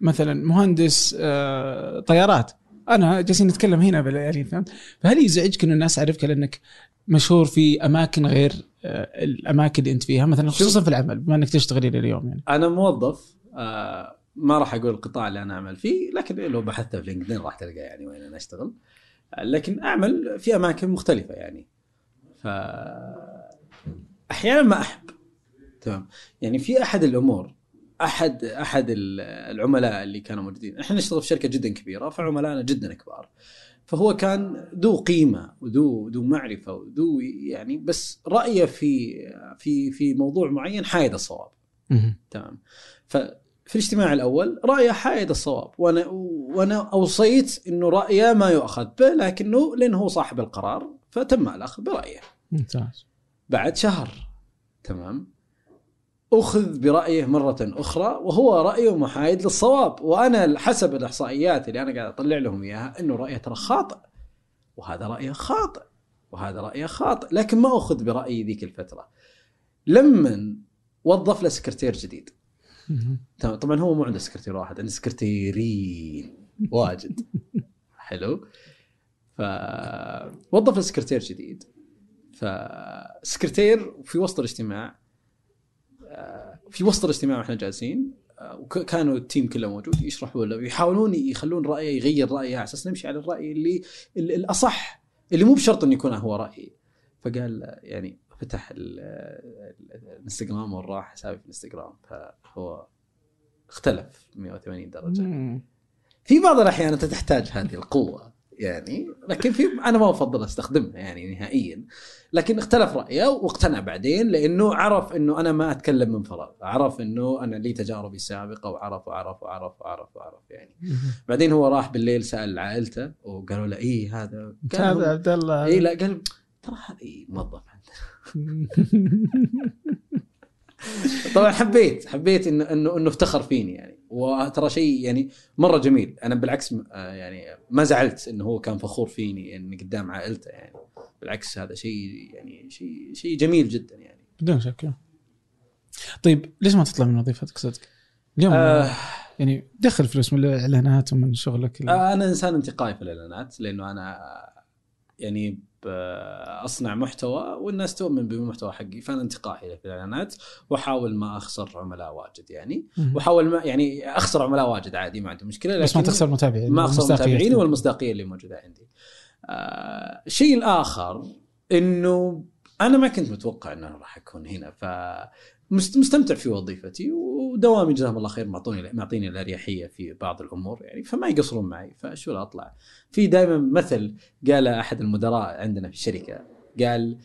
مثلا مهندس آه، طيارات. أنا جالسين نتكلم هنا يعني فهمت؟ فهل يزعجك إنه الناس تعرفك لأنك مشهور في أماكن غير آه، الأماكن اللي أنت فيها مثلا خصوصا في العمل بما إنك تشتغل إلى اليوم يعني. أنا موظف آه ما راح أقول القطاع اللي أنا أعمل فيه لكن لو بحثت في لينكدين راح تلقى يعني وين أنا أشتغل. لكن أعمل في أماكن مختلفة يعني. ف أحيانا ما أحب تمام. يعني في أحد الأمور أحد أحد ال- العملاء اللي كانوا موجودين. إحنا نشتغل في شركة جدا كبيرة فعملائنا جدا كبار. فهو كان ذو قيمة وذو ذو معرفة وذو يعني بس رأيه في في في موضوع معين حايد الصواب. تمام. في الاجتماع الأول رأيه حائد الصواب. وأنا وأنا أوصيت إنه رأيه ما يؤخذ به لكنه لأنه هو صاحب القرار فتم الأخذ برأيه. ممتاز. بعد شهر. تمام. أخذ برأيه مرة أخرى وهو رأيه محايد للصواب. وأنا حسب الإحصائيات اللي أنا قاعد أطلع لهم إياها إنه رأيه ترى خاطئ. وهذا رأيه خاطئ. وهذا رأيه خاطئ. لكن ما أخذ برأيي ذيك الفترة. لما وظف له سكرتير جديد. طبعا هو مو عنده سكرتير واحد عنده سكرتيرين. واجد. حلو. فوظف له سكرتير جديد. فسكرتير في وسط الاجتماع في وسط الاجتماع وإحنا جالسين آه، وكانوا التيم كله موجود يشرحوا له ويحاولون يخلون رايه يغير رايه على أساس نمشي على الرأي اللي ال- الأصح اللي مو بشرط إنه يكون هو رايي فقال يعني فتح ال- ال- الانستغرام وراح حسابي في الانستغرام فهو اختلف 180 درجة. في بعض الأحيان أنت تحتاج هذه القوة. يعني لكن في أنا ما أفضل أستخدمها يعني نهائيا. لكن اختلف رأيه واقتنع بعدين لأنه عرف إنه أنا ما أتكلم من فراغ. عرف إنه أنا لي تجاربي السابقة وعرف وعرف وعرف وعرف وعرف يعني. بعدين هو راح بالليل سأل عائلته وقالوا له اي هذا؟ هذا عبد الله. اي لا قال ترى هذه موظف عندنا طبعا حبيت حبيت إنه إنه إنه افتخر فيني يعني. وترى شيء يعني مرة جميل. أنا بالعكس آه يعني ما زعلت إنه هو كان فخور فيني إني قدام عائلته يعني. بالعكس هذا شيء يعني شيء شيء جميل جدا يعني. بدون شك طيب ليش ما تطلع من وظيفتك صدق؟ اليوم آه. يعني دخل فلوس من الإعلانات ومن شغلك آه، أنا إنسان انتقائي في الإعلانات لأنه أنا يعني أصنع محتوى والناس تؤمن بالمحتوى حقي فأنا انتقائي في الاعلانات وأحاول ما أخسر عملاء واجد يعني. وأحاول ما يعني أخسر عملاء واجد عادي ما عندي مشكلة بس ما تخسر متابعين ما أخسر. متابعيني والمصداقية اللي موجودة عندي. آه الشيء الآخر إنه أنا ما كنت متوقع ان أنا راح أكون هنا ف مستمتع في وظيفتي ودوامي جزاهم الله خير معطوني معطيني الأريحية في بعض الأمور يعني فما يقصرون معي فشو أطلع. في دائما مثل قال أحد المدراء عندنا في الشركة قال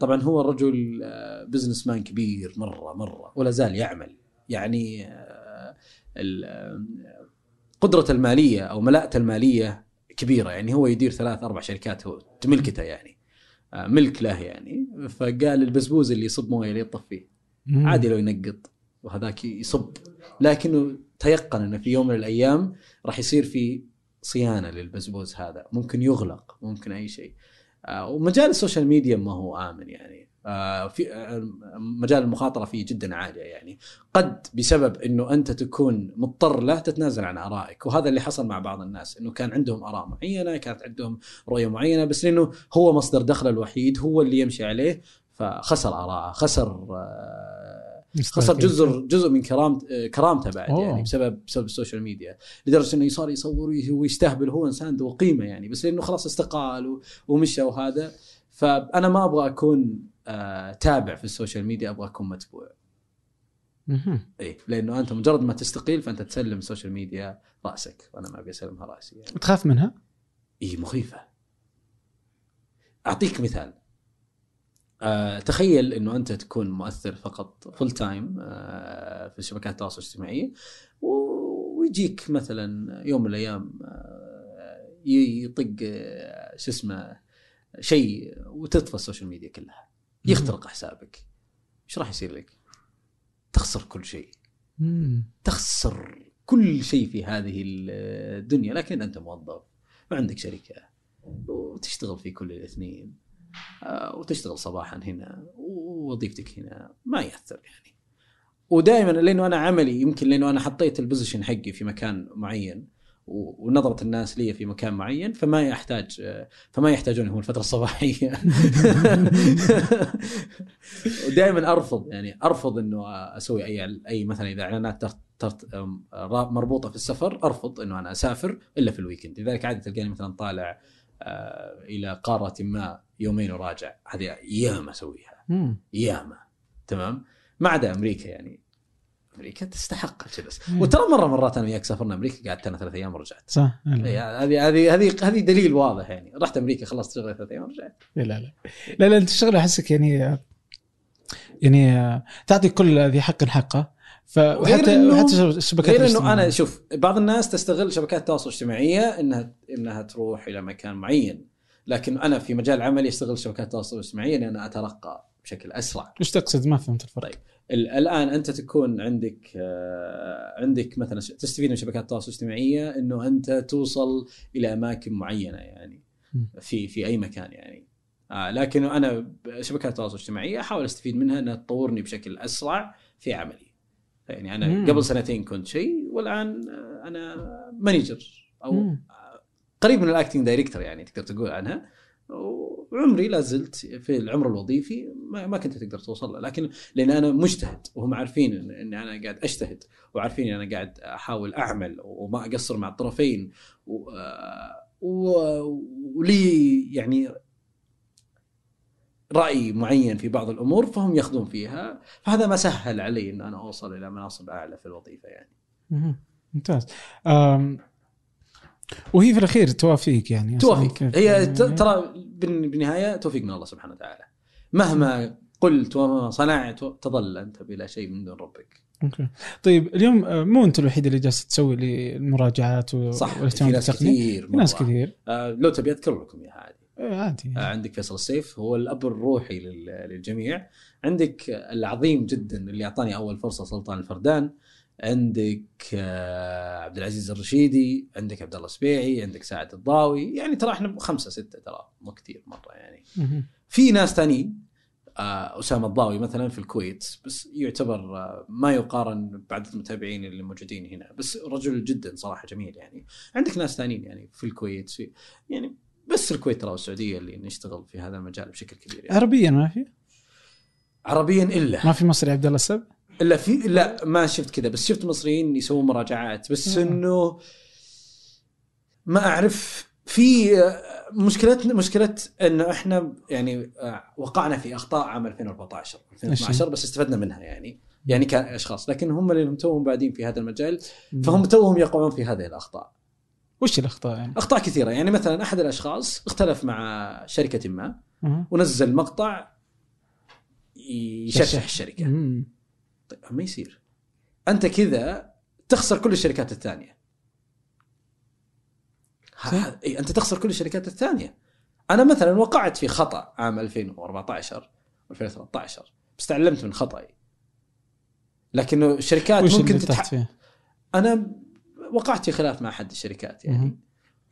طبعا هو الرجل بزنس مان كبير مرة مرة ولا زال يعمل. يعني آه، آه، قدرته المالية أو ملاءته المالية كبيرة يعني هو يدير ثلاث أربع شركات هو ملكته يعني آه، ملك له يعني. فقال البزبوز اللي يصب موية اللي يطفيه عادي لو ينقط وهذاك يصب. لكنه تيقن إنه في يوم من الأيام راح يصير في صيانة للبزبوز هذا. ممكن يغلق ممكن أي شيء. آه، ومجال ال social media ما هو آمن يعني. آه، في آه، مجال المخاطرة فيه جدا عالية يعني. قد بسبب إنه أنت تكون مضطر له تتنازل عن آرائك. وهذا اللي حصل مع بعض الناس إنه كان عندهم آراء معينة كانت عندهم رؤية معينة بس لأنه هو مصدر دخله الوحيد هو اللي يمشي عليه. فخسر آراءه خسر آه، خسر. جزء جزء من كرامت كرامته بعد أوه. يعني بسبب بسبب السوشيال ميديا لدرجة إنه صار يصور وي- ويستهبل هو إنسان ذو قيمة يعني بس لأنه خلاص استقال ومشى وهذا فأنا ما أبغى أكون آه تابع في السوشيال ميديا أبغى أكون متبوع. اي لأنه أنت مجرد ما تستقيل فأنت تسلم السوشيال ميديا رأسك وأنا ما أبي أسلمها رأسي يعني تخاف منها؟ اي مخيفة أعطيك مثال آه تخيل إنه أنت تكون مؤثر فقط full time آه في شبكات التواصل الاجتماعي ويجيك مثلا يوم من الأيام آه يطق آه شو اسمه شيء وتطفى السوشيال ميديا كلها. يخترق حسابك. إيش راح يصير لك؟ تخسر كل شيء. تخسر كل شيء في هذه الدنيا لكن أنت موظف وعندك شركة وتشتغل في كل الاثنين. وتشتغل صباحا هنا ووظيفتك هنا. ما يأثر يعني. ودائما لأنه أنا عملي يمكن لأنه أنا حطيت ال position حقي في مكان معين ونظرة الناس لي في مكان معين فما يحتاج آه، فما يحتاجوني هم الفترة الصباحيه ودائما أرفض يعني أرفض إنه أسوي أي أي مثلا إذا إعلانات مربوطة في السفر أرفض إنه أنا أسافر إلا في ال weekend لذلك عادة تلقاني مثلا طالع آه، إلى قارة ما يومين وراجع. هذه ياما أسويها. ياما. تمام؟ ما عدا أمريكا يعني. أمريكا تستحق الجلس. وترى مرة مرات أنا وياك سافرنا أمريكا قعدت أنا ثلاث أيام ورجعت. صح لا هذه هذه هذه هذه دليل واضح يعني. رحت أمريكا خلصت شغلي ثلاث أيام ورجعت. لا لا لا. لا أنت الشغله أحسك يعني يعني تعطي كل ذي حق حقه. ف وحتى إنه- حتى الشبكات غير إنه. أنا شوف بعض الناس تستغل شبكات التواصل الاجتماعية انها إنها تروح إلى مكان معين لكن أنا في مجال عملي أستغل شبكات التواصل الاجتماعي لأن أترقى بشكل أسرع وش تقصد ما فهمت الفرق طيب. ال- الآن أنت تكون عندك آه، عندك مثلا تستفيد من شبكات التواصل الاجتماعية إنه أنت توصل إلى أماكن معينة يعني. في في أي مكان يعني آه لكن أنا شبكات التواصل الاجتماعي أحاول أستفيد منها إنها تطورني بشكل أسرع في عملي يعني أنا مم. قبل سنتين كنت شيء والآن أنا manager أو مم. قريب من ال acting director يعني تقدر تقول عنها وعمري لا زلت في العمر الوظيفي ما, ما كنت تقدر توصل له لكن لأن أنا مجتهد وهم عارفين إن إن أنا قاعد أجتهد وعارفين إن أنا قاعد أحاول أعمل وما أقصر مع الطرفين و- آه، و- ولي يعني رأي معين في بعض الأمور فهم يأخذون فيها فهذا ما سهل علي إن أنا أوصل إلى مناصب أعلى في الوظيفة يعني. ممتاز. وهي في الأخير توافيق يعني. كيف- هي يعني- ترى بال- بالنهاية توفيق من الله سبحانه وتعالى. مهما قلت وما صنعت تظل أنت بلا شيء من دون ربك. أوكي. طيب اليوم آه، مو أنت الوحيد اللي جالس تسوي لي المراجعات و- صح في والاهتمام ناس بالتقنيه كثير في ناس. كثير. آه لو تبي أذكر لكم إياها عادي. عادي. آه عندك فيصل السيف هو الأب الروحي لل- للجميع. عندك العظيم جدا اللي أعطاني أول فرصة سلطان الفردان. عندك آه عبد العزيز الرشيدي عندك عبد الله السبيعي عندك سعد الضاوي. يعني ترى إحنا خمسة ستة ترى مو كثير مرة يعني. في ناس ثانيين آه، أسامة الضاوي مثلا في الكويت بس يعتبر ما يقارن بعدد المتابعين اللي موجودين هنا. بس رجل جدا صراحة جميل يعني. عندك ناس ثانيين يعني في الكويت في يعني بس الكويت ترى والسعودية اللي نشتغل في هذا المجال بشكل كبير يعني. عربيا ما في؟ عربيا إلا. ما في مصري عبد الله السب إلا في لا ما شفت كذا بس شفت مصريين يسوون مراجعات. بس آه. إنه ما أعرف في مشكلتنا مشكلة إنه إحنا يعني آه، وقعنا في أخطاء عام 2014 2012 بس استفدنا منها يعني. يعني كأشخاص. لكن هم اللي توهم بعدين في هذا المجال فهم توهم يقعون في هذه الأخطاء. وش الأخطاء يعني؟ أخطاء كثيرة. يعني مثلا أحد الأشخاص اختلف مع شركة ما. ونزل مقطع يشرشح الشركة. مم. طيب ما يصير. أنت كذا تخسر كل الشركات الثانية. اي أنت تخسر كل الشركات الثانية. أنا مثلا وقعت في خطأ عام 2014 2013 بس تعلمت من خطأي. لكنه الشركات ممكن تتح... أنا وقعت في خلاف مع أحد الشركات يعني.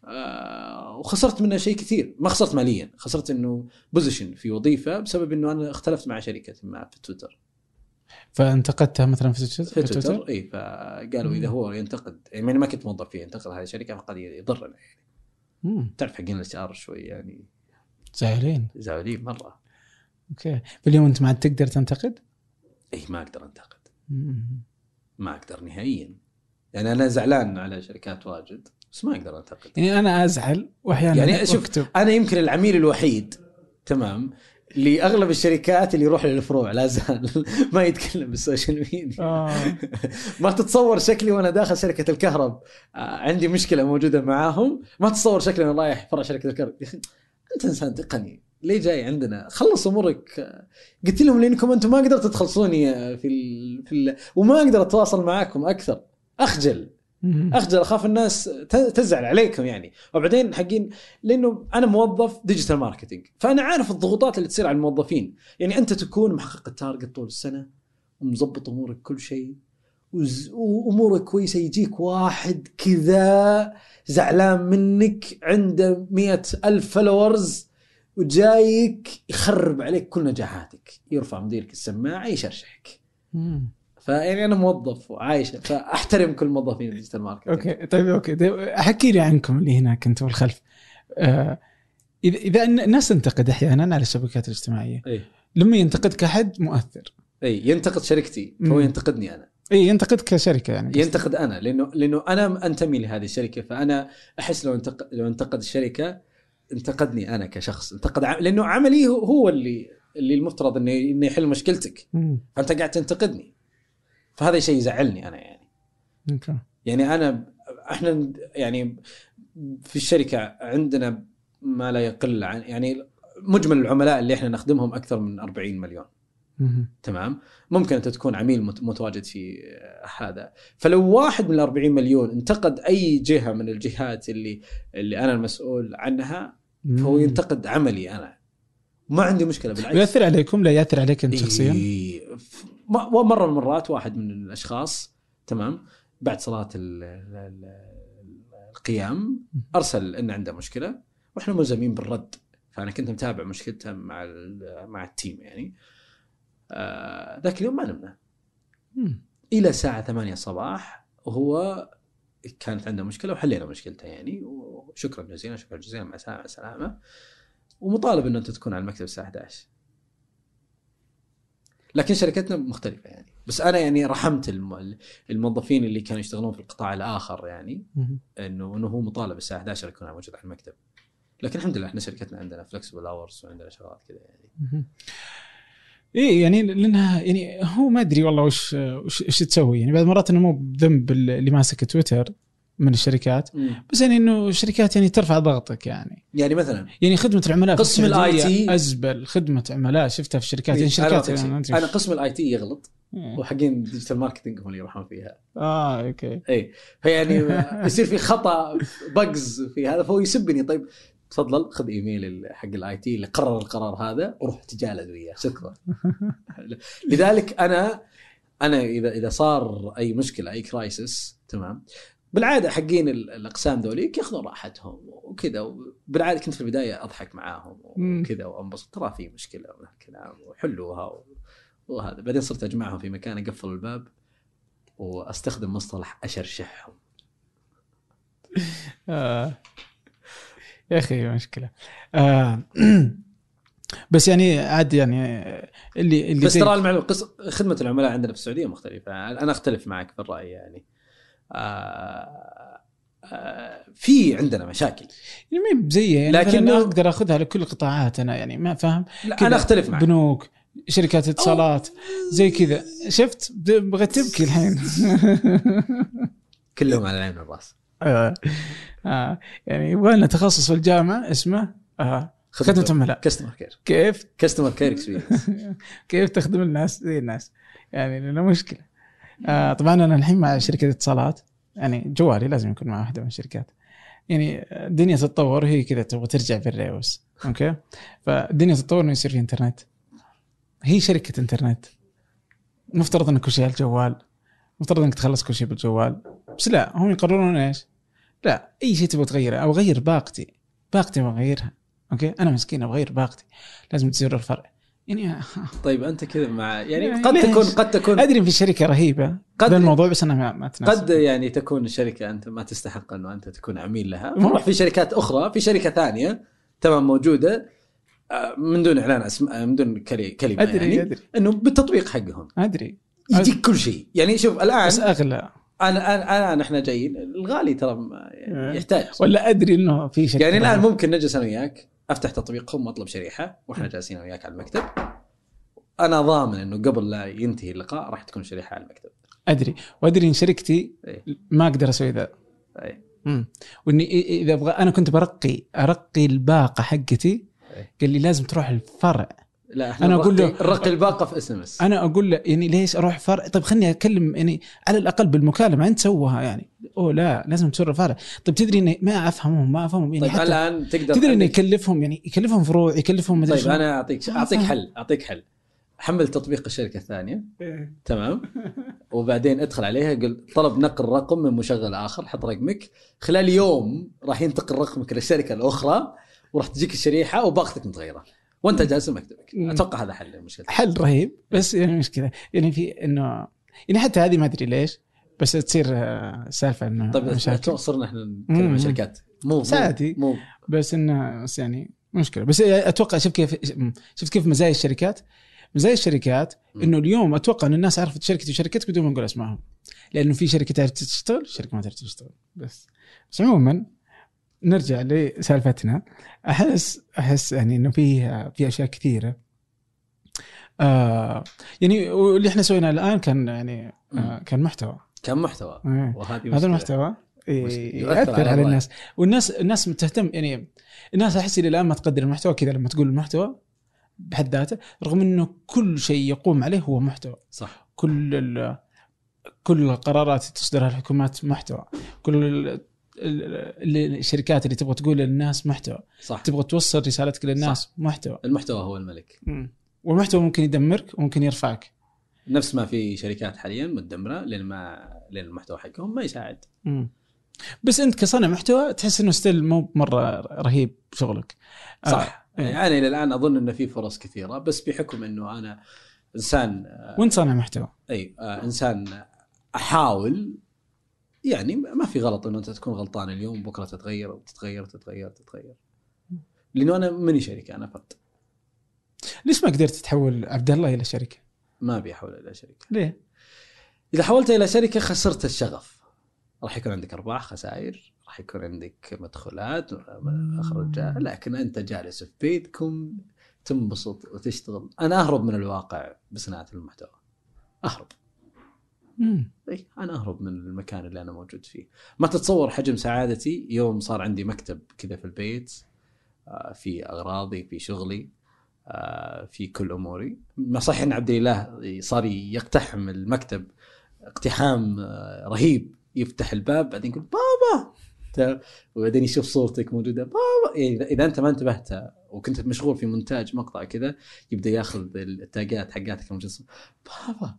آه وخسرت منها شيء كثير ما خسرت ماليا خسرت إنه position في وظيفة بسبب إنه أنا اختلفت مع شركة ما في تويتر فانتقدتها مثلا في تويتر؟ في تويتر اي فقالوا إذا. هو ينتقد يعني ما كنت موظف فيه ينتقد هذه الشركة فقد يضرنا يعني مم. تعرف حقين ال HR شوي يعني زعلين زعلين مرة أوكي فاليوم أنت ما عاد تقدر تنتقد؟ اي ما أقدر أنتقد مم. ما أقدر نهائيا يعني أنا زعلان على شركات واجد بس ما أقدر انتقد يعني أنا أزعل وأحيانا يعني شوف، أنا يمكن العميل الوحيد تمام لأغلب الشركات اللي يروح للفروع لا زال ما يتكلم بالسوشيال ميديا. آه. ما تتصور شكلي وأنا داخل شركة الكهرب. آه، عندي مشكلة موجودة معاهم. ما تتصور شكلي وأنا رايح فرع شركة الكهرب. يا أخي أنت إنسان تقني. ليه جاي عندنا؟ خلص أمورك. آه، قلت لهم لأنكم أنتم ما قدرتوا تخلصوني آه، في ال... في ال... وما أقدر أتواصل معاكم أكثر. أخجل. أخجل أخاف الناس تزعل عليكم يعني. وبعدين حقين لأنه أنا موظف digital marketing فأنا عارف الضغوطات اللي تصير على الموظفين. يعني أنت تكون محقق ال target طول السنة ومظبط أمورك كل شيء وأمورك كويسة يجيك واحد كذا زعلان منك عنده مئة ألف followers وجايك يخرب عليك كل نجاحاتك. يرفع مديرك السماعة يشرشحك. فيعني أنا موظف وعايش. فأحترم كل موظفين ال digital marketing. أوكي. طيب أوكي. طيب أحكي لي عنكم اللي هناك أنتم بالخلف آه اذا إذا الناس تنتقد أحيانا على الشبكات الاجتماعية. إي. لما ينتقدك احد مؤثر. إي ينتقد شركتي. فهو مم. ينتقدني أنا. إي ينتقدك كشركة يعني. ينتقد أنا لأنه لأنه أنا أنتمي لهذه الشركة. فأنا أحس لو انتقد لو انتقد الشركة انتقدني أنا كشخص. انتقد ع... لأنه عملي هو- هو اللي اللي المفترض انه إنه يحل مشكلتك. مم. فأنت قاعد تنتقدني. فهذا شيء يزعلني أنا يعني. أوكي. يعني أنا إحنا يعني في الشركة عندنا ما لا يقل عن يعني مجمل العملاء اللي إحنا نخدمهم أكثر من 40 مليون. تمام؟ ممكن أنت تكون عميل مت- متواجد في هذا. فلو واحد من ال 40 مليون انتقد أي جهة من الجهات اللي اللي أنا المسؤول عنها فهو. ينتقد عملي أنا. ما عندي مشكلة بالعكس. ويأثر عليكم؟ لا يأثر عليك أنت شخصيا؟ إيه. مرة من المرات واحد من الأشخاص تمام بعد صلاة ال- ال- ال- القيام أرسل ان عنده مشكلة وإحنا ملزمين بالرد. فأنا كنت متابع مشكلته مع مع التيم يعني. آه، ذاك اليوم ما نمنا. إلى الساعة 8 الصباح وهو كانت عنده مشكلة وحلينا مشكلته يعني. وشكرا جزيلا شكرا جزيلا مع السلامة مع السلامة. ومطالب إنه أنت تكون على المكتب الساعة 11 لكن شركتنا مختلفة يعني بس أنا يعني رحمت الم- الموظفين اللي كانوا يشتغلون في القطاع الآخر يعني. إنه إنه هو مطالب الساعة 11 يكون موجود على المكتب لكن الحمد لله إحنا شركتنا عندنا فلكسبل اورز وعندنا شغلات كذا يعني. إيه يعني لأنها يعني هو ما أدري والله وش وش, وش تسوي يعني بعض المرات إنه مو بذنب اللي ماسك تويتر من الشركات. بس يعني إنه الشركات يعني ترفع ضغطك يعني. يعني مثلا يعني خدمة العملاء قسم السعودية ال IT أزبل. خدمة عملاء شفتها في الشركات يعني أنا, الشركات أعطيك شيء. يعني أنا قسم الآي تي يغلط. إيه. وحقين ديجيتال ماركتنج هم اللي يروحون فيها. آه أوكي. اي فيعني يصير في خطأ بجز في هذا. فهو يسبني. طيب تفضل خذ إيميل حق ال IT اللي قرر القرار هذا وروح تجالد وياه شكرا. لذلك أنا أنا اذا إذا صار أي مشكلة أي crisis تمام بالعادة حقين ال- الأقسام ذوليك ياخذون راحتهم وكذا بالعاده كنت في البداية أضحك معاهم. وكذا وأنبسط ترى في مشكلة من الكلام وحلوها وهذا بعدين صرت أجمعهم في مكان أقفل الباب وأستخدم مصطلح أشرشحهم آه. يا أخي مشكلة آه. بس يعني عاد يعني اللي اللي بس ترى المعلومه. خدمة العملاء عندنا في السعودية مختلفة أنا أختلف معك في الرأي يعني. في عندنا مشاكل. يعني ما يعني لكن أقدر أخذها لكل القطاعات أنا يعني ما فاهم؟ لا أنا أختلف معك. بنوك شركات اتصالات زي كذا. شفت؟ بغيت تبكي الحين. كلهم على العين والراس آه. آه. يعني يبغى لنا تخصص في الجامعة اسمه آه. خدمه عملاء customer care كيف؟ customer care experience كيف تخدم الناس؟ زي الناس. يعني لأنه مشكلة. آه طبعا أنا الحين مع شركة اتصالات يعني جوالي لازم يكون مع واحدة من الشركات. يعني الدنيا تتطور هي كذا تبغى ترجع في ال reverse أوكي؟ فالدنيا تتطور إنه يصير في إنترنت. هي شركة إنترنت. مفترض إن كل شيء على الجوال. مفترض إنك تخلص كل شيء بالجوال. بس لا هم يقررون إيش؟ لا أي شيء تبغى تغيره أو أغير باقتي. باقتي أبغى أغيرها. أوكي؟ أنا مسكين أبغى أغير باقتي. لازم تصير الفرع. يعني طيب أنت كذا مع يعني يعني قد ليش؟ تكون قد تكون أدري في شركة رهيبة قد- قد الموضوع بس أنا ما, ما تناسب قد يعني تكون الشركة أنت ما تستحق أنه أنت تكون عميل لها. نروح في شركات أخرى في شركة ثانية تمام موجودة آه، من دون إعلان اسماء من دون كلمة أدري يعني أدري. إنه بالتطبيق حقهم. أدري. يجيك كل شيء. يعني شوف الان بس أغلى. أنا أنا الان إحنا جايين الغالي ترى ما- إيه. يحتاج. ولا أدري إنه في شركة يعني الآن ممكن نجلس أنا وياك. أفتح تطبيقهم وأطلب شريحة وإحنا جالسين أنا وياك على المكتب أنا ضامن إنه قبل لا ينتهي اللقاء راح تكون شريحة على المكتب أدري وأدري إن شركتي إيه. ما أقدر أسوي ذا. مم. وإني إذا أبغى أنا كنت برقي أرقي الباقة حقتي إيه. قال لي لازم تروح الفرع لا إحنا أنا أقول له- نرقي- نرقي الباقة في SMS. أنا أقول له يعني ليش أروح فرع طيب خلني أكلم يعني على الأقل بالمكالمة أنت سوها يعني. اوه لا لازم تروح الفرع طيب تدري إني ما أفهمهم ما أفهمهم يعني طيب حتى الآن تقدر تدري إنه يكلفهم يعني يكلفهم فروع يكلفهم مدري طيب. أنا أعطيك أعطيك. حل أعطيك حل. حمل تطبيق الشركة الثانية. إيه. تمام. وبعدين ادخل عليها قل طلب نقل رقم من مشغل آخر حط رقمك. خلال يوم راح ينتقل رقمك للشركة الأخرى وراح تجيك الشريحة وباقتك متغيرة. وانت جالس في مكتبك. أتوقع هذا حل المشكلة. حل رهيب. بس يعني مشكلة. يعني في إنه يعني حتى هذه ما أدري ليش بس تصير آه، سالفة إنه طيب صرنا إحنا نتكلم. عن شركات. مو ساعتي. مو. بس إنه بس يعني مشكلة. بس أتوقع شوف كيف شفت كيف مزايا الشركات. مزايا الشركات. إنه اليوم أتوقع إن الناس عرفت شركتي وشركتك بدون ما نقول أسمائهم. لأنه في شركة تعرف تشتغل شركة ما تعرف تشتغل. بس. بس عموما نرجع لسالفتنا. أحس أحس يعني إنه في في أشياء كثيرة. آه يعني واللي إحنا سويناه الآن كان يعني آه كان محتوى. كان محتوى. إيه. وهذه هذا. المحتوى. إيه،. يؤثر على على. الناس. والناس الناس تهتم يعني الناس أحس إلى الآن ما تقدر المحتوى كذا لما تقول المحتوى بحد ذاته رغم إنه كل شيء يقوم عليه هو محتوى. صح. كل كل القرارات تصدرها الحكومات محتوى. كل الشركات اللي تبغى تقول للناس محتوى. صح. تبغى توصل رسالتك للناس محتوى. المحتوى هو الملك. مم. والمحتوى ممكن يدمرك وممكن يرفعك. نفس ما في شركات حاليا مدمره لأن ما لأن المحتوى حقهم ما يساعد. مم. بس انت كصانع محتوى تحس انه ستيل مو مرة رهيب شغلك. صح. آه. يعني أنا إلى الآن أظن إنه في فرص كثيرة بس بحكم إنه أنا إنسان آه، وانت صانع محتوى. إي آه، إنسان أحاول يعني ما في غلط إنه أنت تكون غلطان اليوم بكرة تتغير وتتغير تتغير تتغير. لأنه أنا ماني شركه أنا فرد. ليش ما قدرت تحول عبد الله إلى شركه؟ ما أبي أحول إلى شركه ليه؟ إذا حولت إلى شركه خسرت الشغف. راح يكون عندك أرباح خسائر راح يكون عندك مدخلات اخرجات لكن أنت جالس في بيتكم تنبسط وتشتغل. أنا أهرب من الواقع بصناعة المحتوى. أهرب. اي أنا أهرب من المكان اللي أنا موجود فيه. ما تتصور حجم سعادتي يوم صار عندي مكتب كذا في البيت آه، في أغراضي في شغلي آه، في كل أموري. ما صح أن عبد الإله صار يقتحم المكتب اقتحام آه، رهيب يفتح الباب بعدين يقول ت- وبعدين يشوف صورتك موجودة. بابا يعني اذا أنت ما انتبهت وكنت مشغول في مونتاج مقطع كذا يبدأ ياخذ التاجات حقاتك المجسم بابا!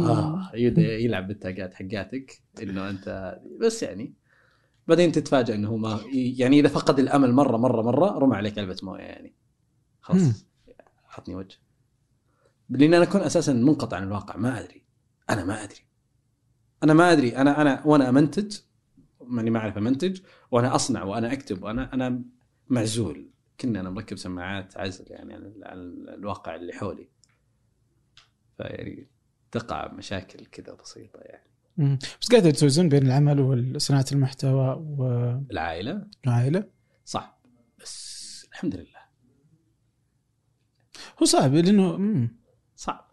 آه يبدأ يلعب بالتاجات حقاتك إنه انت بس يعني. بعدين تتفاجئ إنه هو ما يعني إذا فقد الأمل مره مره مرة رمى عليك علبة موية يعني. خلاص. حطني وجه. لأن أنا أكون أساسا منقطع عن الواقع. ما أدري. أنا ما أدري. أنا ما أدري. أنا أنا وأنا أمنتج ماني ما اعرف امنتج وأنا أصنع وأنا أكتب وأنا أنا معزول. كنا أنا مركب سماعات عزل يعني عن ال- عن الواقع اللي حولي. فيعني تقع مشاكل كذا بسيطة يعني. مم. بس قاعد توزن بين العمل وصناعه المحتوى العائلة. والعائله صح بس الحمد لله. هو صعب لأنه مم. صعب.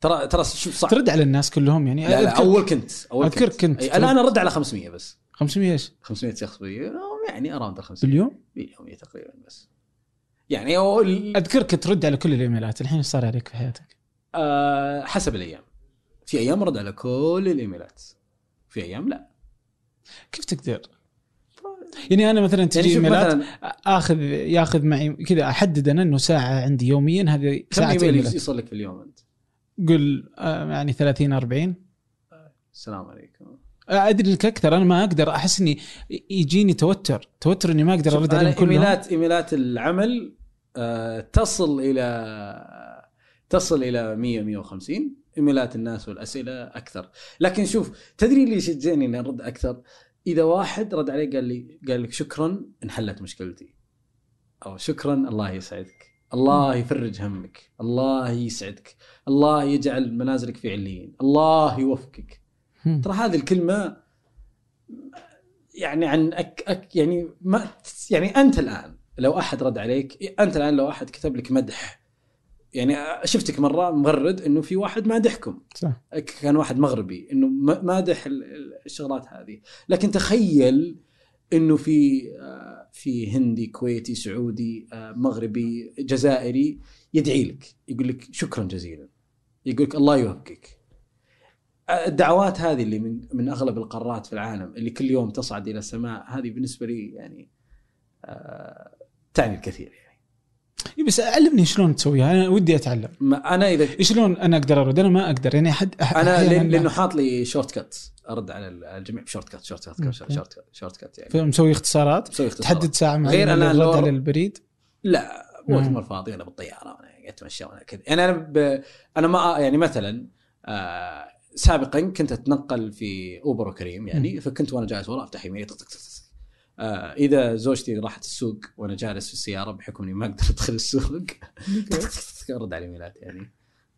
ترى ترى شوف صعب؟ ترد على الناس كلهم يعني. لا لا أول كنت أول أذكرك كنت. أي أنا أنا أرد على 500 بس. 500 إيش؟ 500 شخص بي- يعني أراوند ال 500 باليوم؟ باليومية تقريبا بس. يعني هو ال- أذكرك ترد على كل الإيميلات الحين إيش صار عليك في حياتك؟ آه حسب الأيام. في أيام أرد على كل الإيميلات. في أيام لا. كيف تقدر؟ يعني أنا مثلا يعني تجي شوف إيميلات مثلا آخذ ياخذ معي كذا أحدد أنا إنه ساعة عندي يوميا هذه كم ساعة إيميل إيميلات. يوصل لك في اليوم أنت؟ قل آه، يعني 30 40 السلام عليكم. أدري إنك أكثر أنا ما أقدر أحس إني يجيني توتر توتر إني ما أقدر أرد عليهم كلهم. ايميلات إيميلات العمل آه تصل إلى تصل إلى 100 150 إيميلات الناس والأسئلة أكثر. لكن شوف تدري اللي يشجعني إني أرد أكثر؟ إذا واحد رد علي قال لي قال لك شكرا انحلت مشكلتي. أو شكرا الله يسعدك. الله يفرج همك. الله يسعدك. الله يجعل منازلك في عليين الله يوفقك. ترى هذه الكلمة يعني عن أك أك يعني ما يعني أنت الآن لو أحد رد عليك أنت الآن لو أحد كتب لك مدح يعني شفتك مرة مغرد إنه في واحد مادحكم. صح. كان واحد مغربي إنه مادح ال- ال- الشغلات هذه. لكن تخيل إنه في آه، في هندي كويتي سعودي آه، مغربي جزائري يدعي لك يقول لك شكرا جزيلا. يقول لك الله يوفقك. الدعوات هذه اللي من من أغلب القارات في العالم اللي كل يوم تصعد إلى السماء هذه بالنسبة لي يعني آه، تعني الكثير يعني. إي بس علمني شلون تسويها أنا ودي أتعلم. ما أنا اذا شلون أنا أقدر أرد؟ أنا ما أقدر يعني احد أح- أنا لأن-. لأنه حاط لي shortcut أرد على الجميع. ب shortcut shortcut. shortcut shortcut يعني. فمسوي اختصارات؟ مسوي اختصار تحدد ساعة معينة غير للرد لو- على البريد؟ لا وقت مم. فاضي أنا بالطيارة وأنا قاعد أتمشى وأنا كذا. يعني أنا ب... أنا ما يعني مثلا آه سابقا كنت أتنقل في أوبر وكريم يعني فكنت وأنا جالس ورا أفتح طق. آه إذا زوجتي راحت السوق وأنا جالس في السيارة بحكم إني ما أقدر أدخل السوق أرد على الإيميلات يعني.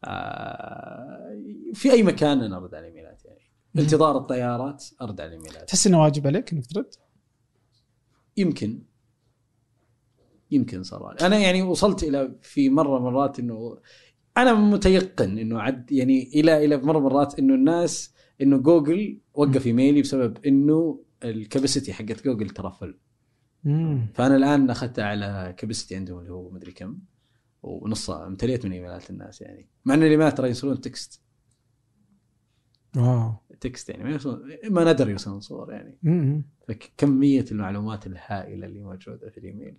آه في أي مكان أنا أرد على الإيميلات يعني. انتظار الطيارات أرد على الإيميلات. تحس إنه واجب عليك إنك ترد؟ يمكن. يمكن صار أنا يعني وصلت إلى في مرة مرات إنه أنا متيقن إنه عد يعني إلى إلى مرة مرات إنه الناس إنه جوجل وقف إيميلي بسبب إنه الكاباسيتي حقت جوجل ترفل. فأنا الآن اخذتها على capacity عندهم اللي هو مدري كم ونصها امتليت من إيميلات الناس يعني. مع ان الايميلات ترى يرسلون text و. text يعني ما يرسلون ما ندر يرسلون صور يعني. مم. فكمية المعلومات الهائلة اللي موجودة في الإيميل.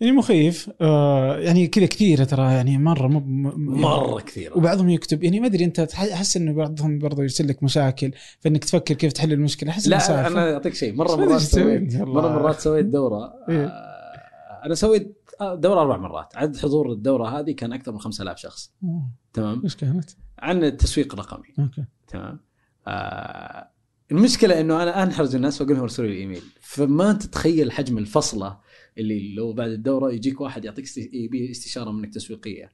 يعني مخيف آه يعني كذا كثيرة ترى يعني مرة مو م- مرة كثيرة وبعضهم يكتب يعني ما أدري أنت أحس إنه بعضهم برضه يرسل لك مشاكل فإنك تفكر كيف تحل المشكلة أحس لا سالفة. أنا أعطيك شيء مرة مرات. سويت. مرة مرات سويت دورة إيه. آه، أنا سويت دورة أربع مرات عدد حضور الدورة هذه كان أكثر من 5000 شخص أوه، تمام إيش كانت؟ عن التسويق الرقمي أوكي تمام آه المشكلة إنه أنا أتحرج الناس واقول لهم ارسلوا لي إيميل فما تتخيل حجم الفصلة اللي لو بعد الدورة يجيك واحد يعطيك يبي استشارة منك تسويقية.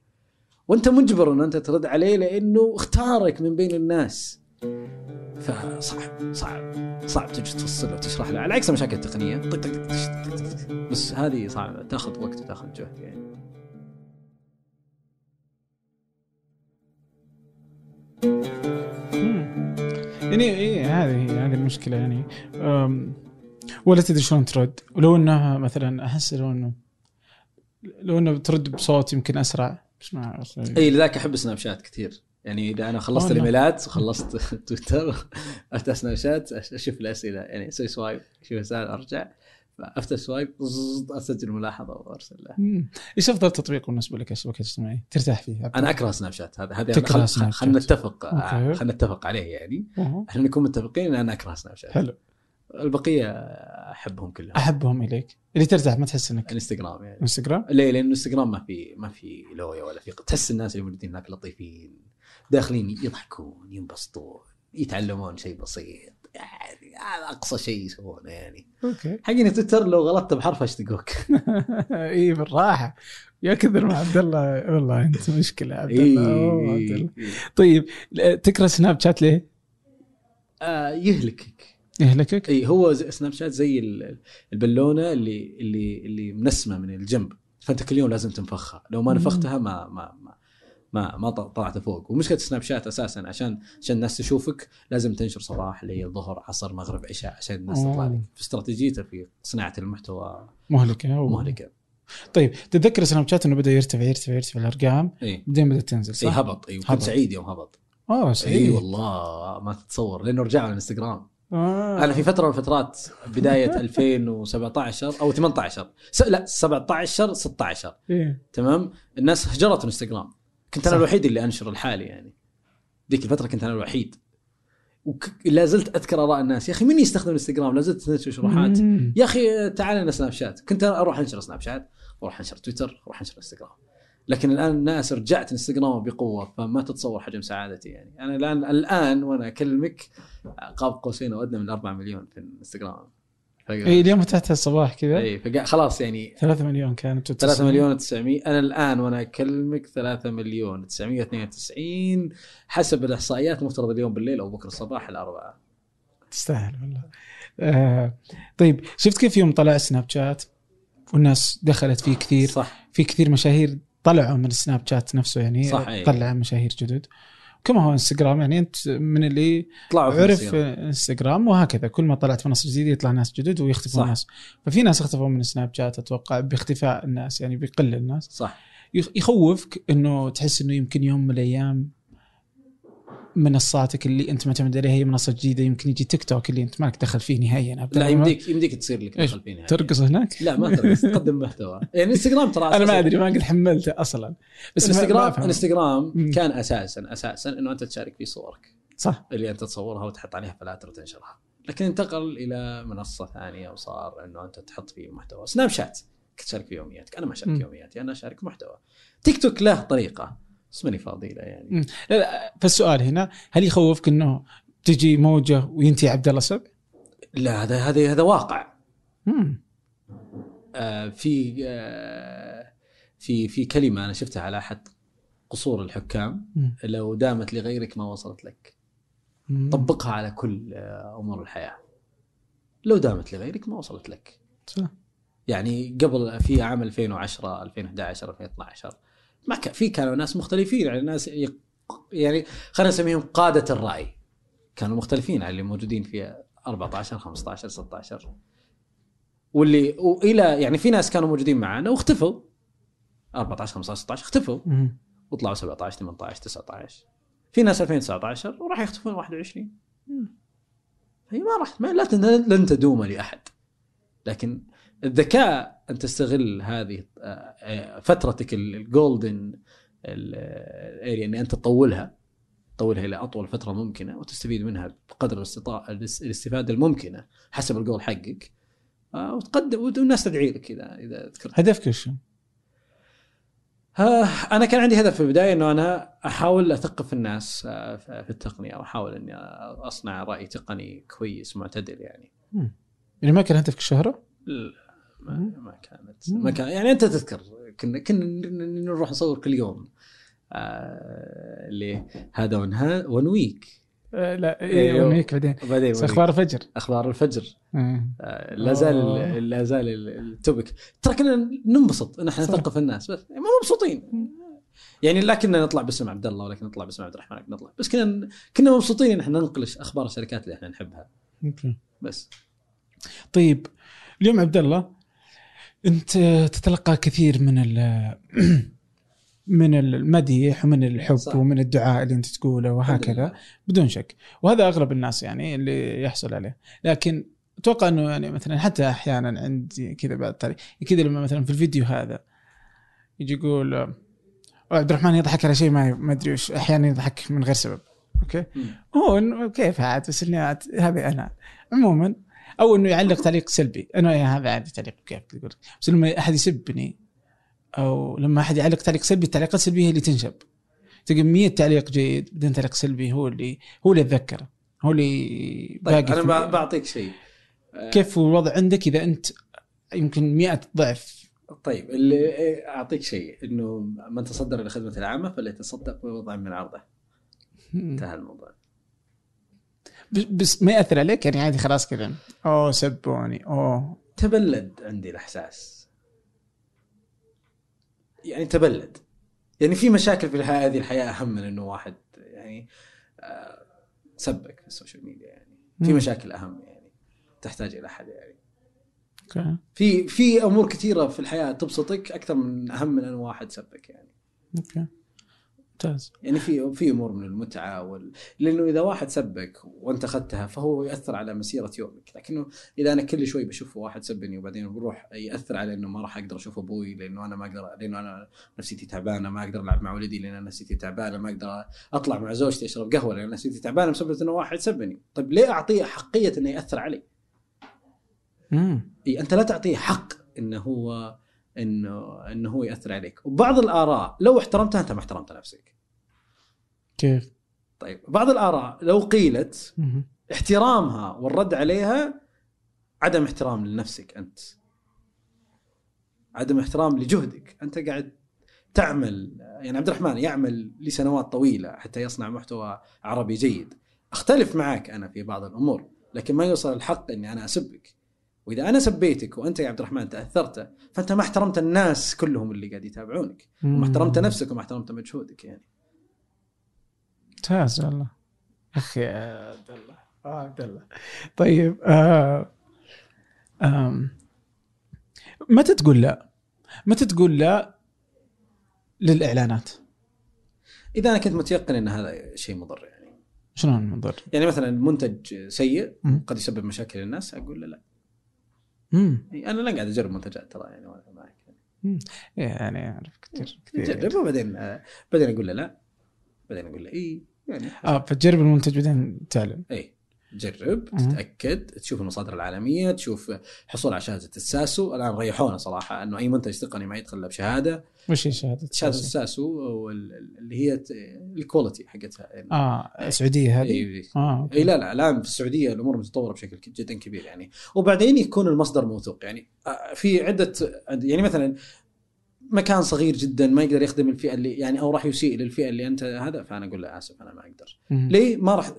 وأنت مجبر إن أنت ترد عليه لأنه اختارك من بين الناس. فصعب صعب صعب تجي تفصل وتشرح له. على عكس المشاكل التقنية. بس هذه صعبة. تاخذ وقت وتاخذ جهد يعني. يعني إيه هذه هذه المشكلة يعني. ولا تدري شلون ترد؟ ولو انها مثلا أحس لو انه لو إنه بترد بصوت يمكن أسرع. بس ما. إي لذلك أحب سناب شات كثير. يعني إذا أنا خلصت الإيميلات وخلصت تويتر أفتح سناب شات أشوف الأسئلة. يعني أسوي swipe أشوف رسائل أرجع. افتح swipe أسجل ملاحظة وأرسل له. مم. إيش أفضل تطبيق بالنسبة لك الشبكه الاجتماعية؟ ترتاح فيه أنا أكره سناب شات هذا هذا تكره خل- سناب خلنا شات. نتفق. خلنا نتفق عليه يعني. إحنا نكون متفقين إن أنا أكره سناب شات. حلو. البقية أحبهم كلهم. أحبهم إليك. اللي ترتاح ما تحس إنك انستغرام يعني. إنستغرام؟ ليه؟ لأنه انستغرام ما في ما في لوية ولا في تحس الناس اللي موجودين هناك لطيفين داخلين يضحكون ينبسطون يتعلمون شيء بسيط. يعني هذا أقصى شيء يسوونه يعني. أوكي. حقين تويتر لو غلطت بحرف شتقوك. اي بالراحة. يا كثر مع عبد الله والله أنت مشكلة عبد الله. الله. إيه. طيب تكره سناب شات ليه؟ آه يهلكك. يهلكك؟ إي هو سناب شات زي ال- البالونة اللي اللي اللي منسمة من الجنب. فأنت كل يوم لازم تنفخها. لو ما. نفختها ما ما ما ما, ما طلعت فوق. ومشكلة سناب شات أساسا عشان عشان الناس تشوفك لازم تنشر صباح ليل ظهر عصر مغرب عشاء عشان الناس تطلع لك. في استراتيجيته في صناعة المحتوى. مهلكة أوه. مهلكة. طيب تتذكر سناب شات إنه بدأ يرتفع يرتفع يرتفع الأرقام؟ إي. بعدين بدأت تنزل إي صح؟ هبط. إي هبط. كنت سعيد يوم هبط. آه إي سعيد والله ما تتصور. لأنه رجعوا على الإنستغرام. آه. أنا في فترة من الفترات بداية 2017 أو 18 س... لا 17 16 إيه. تمام؟ الناس هجرت الانستغرام كنت أنا صح. الوحيد اللي أنشر لحالي يعني. ذيك الفترة كنت أنا الوحيد. ولا زلت أذكر آراء الناس. يا أخي من يستخدم الانستغرام لا زلت تنشر شروحات. يا أخي تعال لنا سناب شات. كنت أروح أنشر سناب شات وأروح أنشر تويتر وأروح أنشر انستغرام. لكن الآن الناس رجعت انستغرام بقوة فما تتصور حجم سعادتي يعني. أنا الان الآن وأنا أكلمك قاب قوسين أو أدنى من 4 مليون في الانستغرام اي اليوم فتحتها الصباح كذا. اي خلاص يعني 3 مليون كانت 3 مليون و900 أنا الآن وأنا أكلمك 3 مليون 992 حسب الإحصائيات المفترض اليوم بالليل أو بكرة الصباح الأربعاء. تستاهل والله. آه طيب شفت كيف يوم طلع سناب شات والناس دخلت فيه كثير؟ صح. في كثير مشاهير طلعوا من سناب شات نفسه يعني صح، أي. طلع مشاهير جدد كما هو انستغرام يعني انت من اللي طلعوا في عرف الانستغرام. انستغرام وهكذا كل ما طلعت منصة جديدة يطلع ناس جدد ويختفوا. ناس ففي ناس اختفوا من سناب شات أتوقع باختفاء الناس يعني بيقل الناس صح يخ- يخوفك إنه تحس إنه يمكن يوم من الأيام منصاتك اللي أنت معتمد عليها هي منصة جديدة يمكن يجي تيك توك اللي أنت مالك دخل فيه نهائيا أبداً. لا يمديك يمديك تصير لك؟ دخل فيني ترقص هناك؟ لا ما ترقص تقدم محتوى. يعني انستغرام ترى أنا ما أدري ما قد حملته أصلا. بس انستغرام. انستغرام. كان أساسا أساسا إنه أنت تشارك فيه صورك. صح. اللي أنت تصورها وتحط عليها فلاتر وتنشرها. لكن انتقل إلى منصة ثانية وصار إنه أنت تحط فيه محتوى. سناب شات كنت تشارك فيه يومياتك. أنا ما أشارك. يومياتي أنا أشارك محتوى. تيك توك له طريقة. بس ماني فاضي له يعني مم. لا لا فالسؤال هنا هل يخوفك إنه تجي موجة وينتهي عبد الله سبع؟ لا هذا هذا هذا واقع مم. آه في آه في في كلمة أنا شفتها على أحد قصور الحكام مم. لو دامت لغيرك ما وصلت لك مم. طبقها على كل آه، أمور الحياة لو دامت لغيرك ما وصلت لك صح. يعني قبل في عام 2010 2011 2012 ما كان في كانوا ناس مختلفين يعني ناس يق- يعني خلينا نسميهم قادة الرأي. كانوا مختلفين عن اللي موجودين في 14 15 16 واللي والى يعني في ناس كانوا موجودين معنا واختفوا. 14 15 16 اختفوا. وطلعوا 17 18 19 في ناس 2019 وراح يختفون 21 مم. هي ما راح ما لن تدوم لأحد. لكن الذكاء أن تستغل هذه آه، آه، فترتك ال- الجولدن الـ area أن انت تطولها تطولها إلى أطول فترة ممكنة وتستفيد منها بقدر الاستطاعه الاس- الاستفادة الممكنة حسب الجول حقك آه، وتقدم والناس تدعي لك إذا إذا ذكرت هدفك؟ آه، أنا كان عندي هدف في البداية إنه أنا أحاول أثقف الناس آه، في التقنية وأحاول إني أصنع رأي تقني كويس معتدل يعني يعني ما كان هدفك الشهرة؟ ما. ما كانت ما كان يعني أنت تذكر كنا كنا نروح نصور كل يوم آه اللي هذا ونها ونويك آه، لا أيوه. أيوه هيك بعدين وبعدين بس ونويك. أخبار الفجر أخبار الفجر آه. آه لا زال آه. لا زال ال- التوبك ترى كنا ننبسط ان إحنا. نثقف الناس بس ما مبسوطين يعني لا كنا نطلع باسم عبد الله ولا كنا نطلع باسم عبد الرحمن نطلع بس كنا كنا مبسوطين إن إحنا ننقل أخبار الشركات اللي إحنا نحبها أوكي بس طيب اليوم عبد الله انت تتلقى كثير من ال من المديح ومن الحب صح. ومن الدعاء اللي انت تقوله وهكذا. بدون شك وهذا أغلب الناس يعني اللي يحصل عليه لكن أتوقع إنه يعني مثلا حتى أحيانا عندي كذا بعد طريق كذا لما مثلا في الفيديو هذا يجي يقول عبد الرحمن يضحك على شيء ما ما أدري وش أحيانا يضحك من غير سبب أوكي. هو كيف عاد بس إني هذه أنا عموما أو إنه يعلق تعليق سلبي. انه يا هذا عادي تعليق كيف تقول. بس لما أحد يسبني أو لما أحد يعلق تعليق سلبي التعليقات السلبية هي اللي تنشب. تلقى 100 تعليق جيد بعدين تعليق سلبي هو اللي هو اللي اتذكره هو اللي طيب أنا في- بعطيك شيء. كيف هو الوضع عندك إذا أنت يمكن 100 ضعف؟ طيب اللي أعطيك شيء. إنه من تصدر لخدمة العامة فليتصدق ببعض من عرضه. انتهى الموضوع. بس- بس ما يأثر عليك؟ يعني عادي خلاص كذا أوه سبوني. أوه. تبلد عندي الإحساس. يعني تبلد. يعني في مشاكل في الحياة هذه الحياة أهم من إنه واحد يعني آه، سبك في السوشيال ميديا يعني. في. مشاكل أهم يعني تحتاج إلى احد يعني. أوكي. في في أمور كثيرة في الحياة تبسطك أكثر من أهم من ان واحد سبك يعني. أوكي. ممتاز. يعني في في أمور من المتعة وال... لأنه إذا واحد سبك وأنت أخذتها فهو يأثر على مسيرة يومك، لكنه إذا أنا كل شوي بشوف واحد سبني وبعدين بروح يأثر على إنه ما راح أقدر أشوف أبوي لأنه أنا ما أقدر لأنه أنا نفسيتي تعبانة، ما أقدر ألعب مع ولدي لأن نفسيتي تعبانة، ما أقدر أطلع مع زوجتي أشرب قهوة لأن نفسيتي تعبانة بسبب إنه واحد سبني، طيب ليه أعطيه حقية إنه يأثر علي؟ امم أنت لا تعطيه حق إنه هو إنه إنه هو يأثر عليك، وبعض الآراء لو احترمتها أنت ما احترمت نفسك. كيف؟ طيب بعض الآراء لو قيلت. احترامها والرد عليها عدم احترام لنفسك أنت عدم احترام لجهدك أنت قاعد تعمل يعني عبد الرحمن يعمل لسنوات طويلة حتى يصنع محتوى عربي جيد أختلف معك أنا في بعض الأمور لكن ما يوصل الحق إني أنا أسبك وإذا أنا سبيتك وأنت يا عبد الرحمن تأثرت فأنت ما احترمت الناس كلهم اللي قاعد يتابعونك وما احترمت نفسك وما احترمت مجهودك يعني ممتاز والله أخي يا عبد الله آه عبد الله طيب آه آم. متى تقول لا؟ متى تقول لا للإعلانات؟ إذا أنا كنت متيقن إن هذا شيء مضر يعني شلون المنظر؟ يعني مثلا منتج سيء. قد يسبب مشاكل للناس أقول له لا امم يعني أنا لا قاعد أجرب منتجات ترى يعني معك يعني. أعرف كثير كثير. جرب وبعدين آه، بعدين أقول له لا بعدين أقول له إي يعني. آه فتجرب المنتج بعدين تعلن. إي. جرب مم. تتأكد تشوف المصادر العالمية تشوف حصول على شهادة الساسو الآن ريحونا صراحة إنه أي منتج تقني ما يدخل الا بشهاده وش هي شهادة؟ شهادة الساسو اللي هي ال quality حقتها آه سعوديه هذه؟ إي أوكي. إي لا لا الآن في السعودية الأمور متطورة بشكل جدا كبير يعني وبعدين يكون المصدر موثوق يعني آه، في عدة يعني مثلا مكان صغير جدا ما يقدر يخدم الفئة اللي يعني أو راح يسيء للفئة اللي أنت هذا فأنا أقول له آسف أنا ما أقدر. ليه ما راح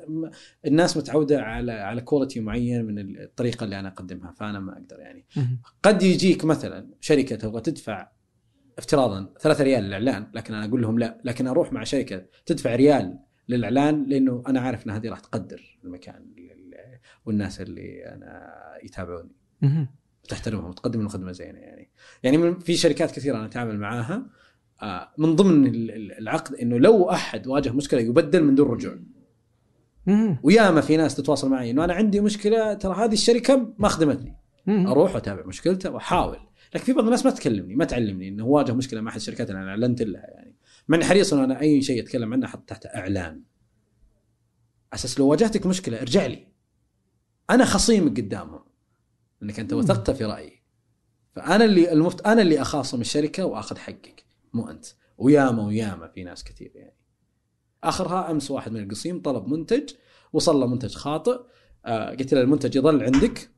الناس متعودة على على quality معين من الطريقة اللي أنا أقدمها فأنا ما أقدر يعني. قد يجيك مثلا شركة تبغى تدفع افتراضا 3 ريال للإعلان لكن أنا أقول لهم لا لكن أروح مع شركة تدفع ريال للإعلان لأنه أنا عارف إن هذه راح تقدر المكان والناس اللي أنا يتابعوني. وتحترمهم وتقدم لهم خدمة زينة يعني. يعني من في شركات كثيرة أنا أتعامل معاها آه، من ضمن ال- ال- العقد إنه لو أحد واجه مشكلة يبدل من دون رجوع. وياما في ناس تتواصل معي إنه أنا عندي مشكلة ترى هذه الشركة ما خدمتني. أروح وأتابع مشكلته وأحاول. لكن في بعض الناس ما تكلمني ما تعلمني إنه واجه مشكلة مع أحد الشركات اللي أنا أعلنت لها يعني. اني حريص إنه أنا أي شيء أتكلم عنه أحط تحت إعلان. أساس لو واجهتك مشكلة ارجع لي. أنا خصيمك قدامهم. إنك أنت. وثقت في رأيي. فأنا اللي المفت... أنا اللي أخاصم الشركة وأخذ حقك مو أنت. وياما وياما في ناس كثير يعني. آخرها أمس واحد من القصيم طلب منتج وصل له منتج خاطئ. آه قلت له المنتج يظل عندك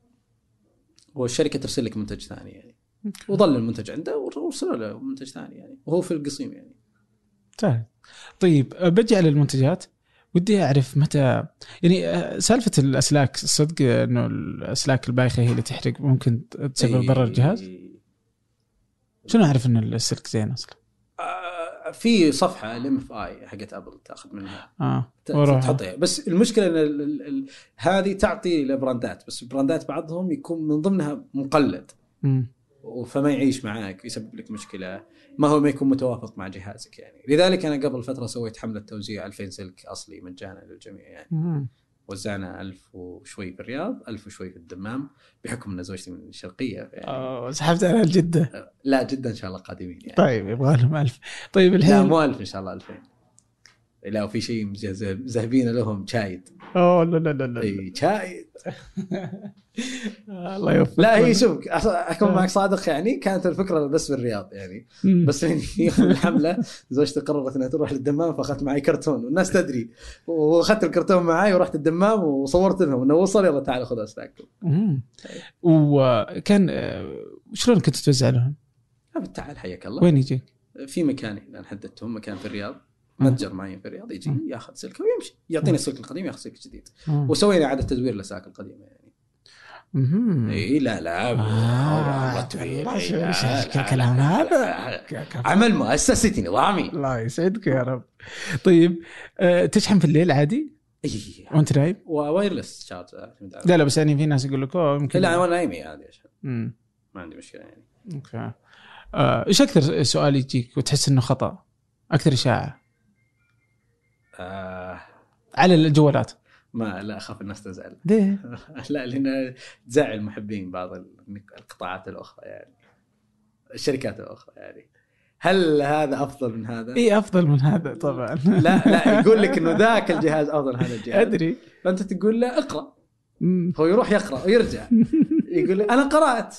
والشركة ترسل لك منتج ثاني يعني. وظل المنتج عنده وارسلوا له منتج ثاني يعني وهو في القصيم يعني. سهل. طيب أه، بجي على المنتجات؟ ودي أعرف متى يعني أه، سالفة الأسلاك صدق إنه الأسلاك البايخة هي اللي تحرق ممكن تسبب ضرر الجهاز؟ شنو أعرف إن السلك زين أصلا؟ آه، في صفحة الإم إف آي حقت أبل تأخذ منها. آه تحطها بس المشكلة إن ال- ال- ال- هذه تعطي لبراندات بس براندات بعضهم يكون من ضمنها مقلد. مم. فما يعيش معك يسبب لك مشكلة ما هو ما يكون متوافق مع جهازك يعني. لذلك أنا قبل فترة سويت حملة توزيع 2000 سلك أصلي مجانا للجميع يعني. مم. وزعنا 1000 وشوي في الرياض 1000 وشوي في الدمام بحكم أن زوجتي من الشرقيه يعني. آه، سحبت على الجدة. لا جدا إن شاء الله قادمين يعني. طيب يبغى لهم ألف. طيب لا الحين مو 1000 إن شاء الله 2000 لا وفي شيء ذهبين لهم شايد أوه لا لا لا لا إي شايد الله يوفقك لا هي شوف أكون معك صادق يعني كانت الفكرة بس في الرياض يعني. بس يوم الحملة زوجتي قررت إنها تروح للدمام فأخذت معي كرتون والناس تدري وأخذت الكرتون معي ورحت الدمام وصورت لهم إنه وصل يلا تعالوا خذ مم. وكان آه، شلون كنت توزع لهم؟ تعال حياك الله وين يجيك؟ في مكاني أنا حددتهم مكان في الرياض. متجر معين في الرياض يجي. ياخذ سلكه ويمشي. يعطيني السلك القديم ياخذ سلك جديد. وسوينا إعادة تدوير للاسلاك القديمة يعني. إي لا لا. آه، والله لا، الكلام لا، هذا؟ عمل مؤسسي نظامي. الله يسعدك يا رب. طيب آه، تشحن في الليل عادي؟ إي. وانت نايم؟ wireless charge أعتمد على- لا لا بس يعني في ناس يقول لك أوه يمكن لا أنا نايمي عادي. ما عندي مشكلة يعني. أوكي. آه، إيش أكثر سؤال يجيك وتحس إنه خطأ؟ أكثر إشاعة. آه على الجوالات. ما لا أخاف الناس تزعل. ليه؟ لا لأن تزعل محبين بعض القطاعات الأخرى يعني الشركات الأخرى يعني. هل هذا أفضل من هذا؟ اي أفضل من هذا طبعا. لا لا يقول لك إنه ذاك الجهاز أفضل من هذا الجهاز. أدري. فأنت تقول له اقرأ. هو يروح يقرأ ويرجع. يقول أنا قرأت.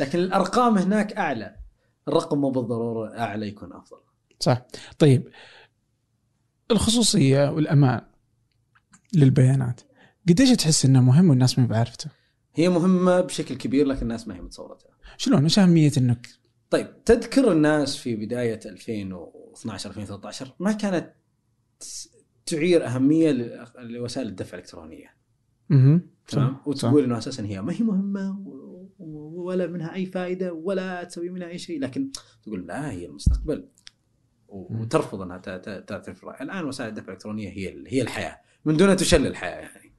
لكن الأرقام هناك أعلى. الرقم مو بالضرورة أعلى يكون أفضل. صح. طيب. الخصوصية والأمان للبيانات. قديش تحس إنه مهم والناس ما بعرفته؟ هي مهمة بشكل كبير لكن الناس ما هي متصورتها. شلون؟ إيش أهمية إنك طيب تذكر الناس في بداية 2012 2013 ما كانت تعير أهمية لوسائل الدفع الإلكترونية. أها تمام؟ وتقول إنه أساسا هي ما هي مهمة ولا منها أي فائدة ولا تسوي منها أي شيء لكن تقول لا هي المستقبل. وترفض إنها تعترف بالرأي. الآن وسائل الدفع الإلكترونية هي هي الحياة. من دونها تشل الحياة يعني.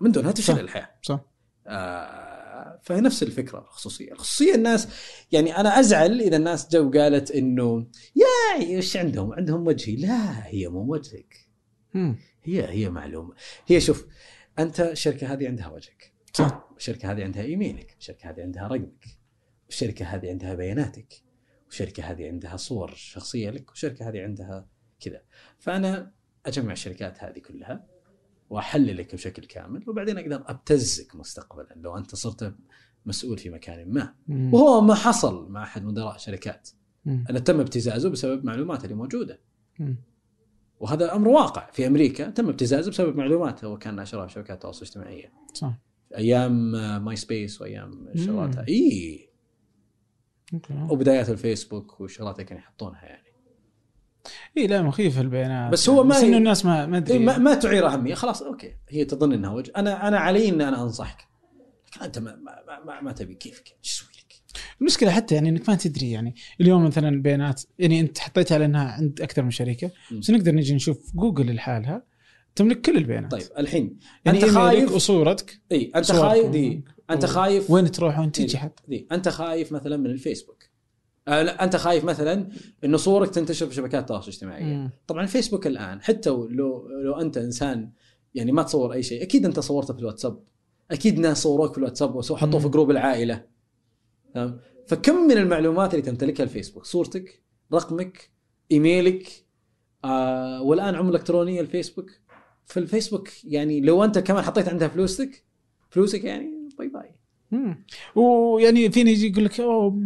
من دونها تشل صح. الحياة. صح. آه فهي نفس الفكرة الخصوصية، الخصوصية الناس يعني أنا أزعل إذا الناس جو قالت إنه يا إيش عندهم؟ عندهم وجهي، لا هي مو وجهك. مم. هي هي معلومة. هي شوف أنت الشركة هذه عندها وجهك. صح. الشركة هذه عندها إيميلك. الشركة هذه عندها رقمك. الشركة هذه عندها بياناتك. والشركة هذه عندها صور شخصية لك والشركة هذه عندها كذا. فأنا أجمع الشركات هذه كلها وأحللك بشكل كامل وبعدين أقدر أبتزك مستقبلا لو أنت صرت مسؤول في مكان ما. مم. وهو ما حصل مع أحد مدراء شركات. مم. انه تم ابتزازه بسبب معلومات اللي موجودة. مم. وهذا أمر واقع. في أمريكا تم ابتزازه بسبب معلومات هو كان ناشرها في شبكات التواصل الاجتماعي صح. أيام ماي سبيس وأيام شغلاتها. اي وبدايات الفيسبوك والشغلات اللي كانوا يحطونها يعني. اي لا مخيف البيانات. بس هو ما بس إنه الناس ما ما إيه ادري ما, ما تعير أهمية. خلاص أوكي. هي تظن إنها وجه. أنا أنا علي ان أنا أنصحك. لكن أنت ما ما, ما, ما, ما تبي. كيفك؟ إيش أسوي لك؟ المشكلة حتى يعني إنك ما تدري يعني. اليوم مثلا البيانات يعني أنت حطيتها لأنها عند أكثر من شركة. بس نقدر نجي نشوف جوجل لحالها. تملك كل البيانات. طيب الحين يعني أنت خايف وصورتك. إي أنت. خايف دي أنت خايف؟ وين تروح وين تجي حتى ذي أنت خايف مثلا من الفيسبوك. آه لا أنت خايف مثلا انه صورك تنتشر في شبكات التواصل الاجتماعي مم. طبعا الفيسبوك الآن حتى لو لو أنت إنسان يعني ما تصور أي شيء أكيد أنت صورته في الواتساب. أكيد ناس صوروك في الواتساب وحطوه في. جروب العائلة. تمام؟ فكم من المعلومات اللي تمتلكها الفيسبوك؟ صورتك رقمك إيميلك آه والآن عملة إلكترونية الفيسبوك. فالفيسبوك يعني لو أنت كمان حطيت عندها فلوسك فلوسك يعني باي باي. ويعني فيني يجي يقول لك أوه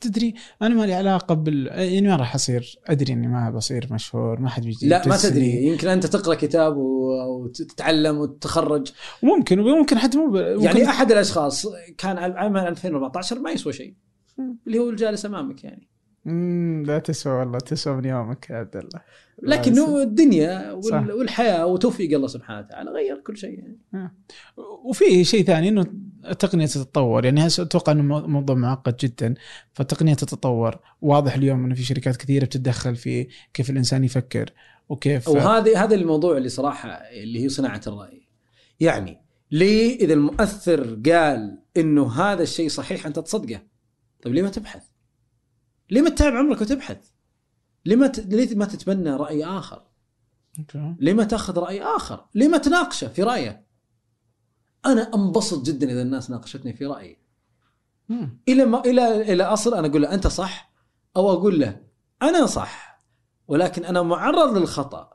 تدري أنا ما لي علاقة بال يعني ما راح أصير أدري إني ما بصير مشهور ما حد بيجي لا ما. تدري يمكن أنت تقرأ كتاب و- وتتعلم وتتخرج وممكن وممكن حتى مو. ممكن يعني أحد الأشخاص كان عام 2014 ما يسوى شيء. اللي هو الجالس أمامك يعني مم، لا تسوى والله تسوى من يومك يا عبد الله. لكنه الدنيا صح. وال- والحياة وتوفيق الله سبحانه وتعالى غير كل شيء يعني. وفي شيء ثاني إنه التقنيه تتطور يعني أتوقع إنه مو- موضوع معقد جدا فالتقنيه تتطور واضح اليوم إنه في شركات كثيرة بتتدخل في كيف الإنسان يفكر وكيف وهذا هذا الموضوع اللي صراحة اللي هي صناعة الرأي. يعني ليه إذا المؤثر قال إنه هذا الشيء صحيح أنت تصدقه؟ طيب ليه ما تبحث؟ ليه ما تتعب عمرك وتبحث؟ ليه ما ت... ليه ما تتبنى رأي آخر. ليه ما تأخذ رأي آخر؟ ليه ما تناقشه في رأيه؟ أنا أنبسط جدا إذا الناس ناقشتني في رأيي. مم. إلى ما إلى إلى أصل أنا أقول له أنت صح؟ أو أقول له أنا صح. ولكن أنا معرض للخطأ.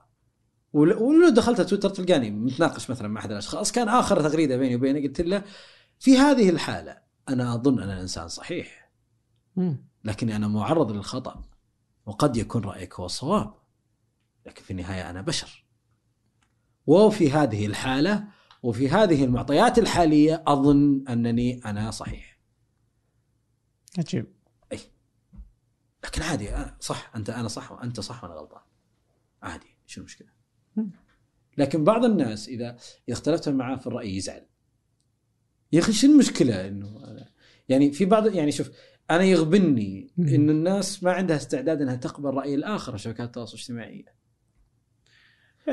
ول- ولو دخلت تويتر تلقاني متناقش مثلا مع أحد الأشخاص كان آخر تغريدة بيني وبينه قلت له في هذه الحالة أنا أظن أن الإنسان صحيح. لكني أنا معرض للخطأ وقد يكون رأيك هو الصواب لكن في النهاية أنا بشر. وفي هذه الحالة وفي هذه المعطيات الحالية أظن أنني أنا صحيح. عجيب. لكن عادي أنا صح أنت أنا صح وأنت صح وأنا غلطان. عادي شو المشكلة؟ مم. لكن بعض الناس إذا إذا اختلفت معاه في الرأي يزعل. يا أخي شو المشكلة؟ إنه أنا يعني في بعض يعني شوف أنا يغبني. انه الناس ما عندها استعداد إنها تقبل رأي الآخر في شبكات التواصل الاجتماعي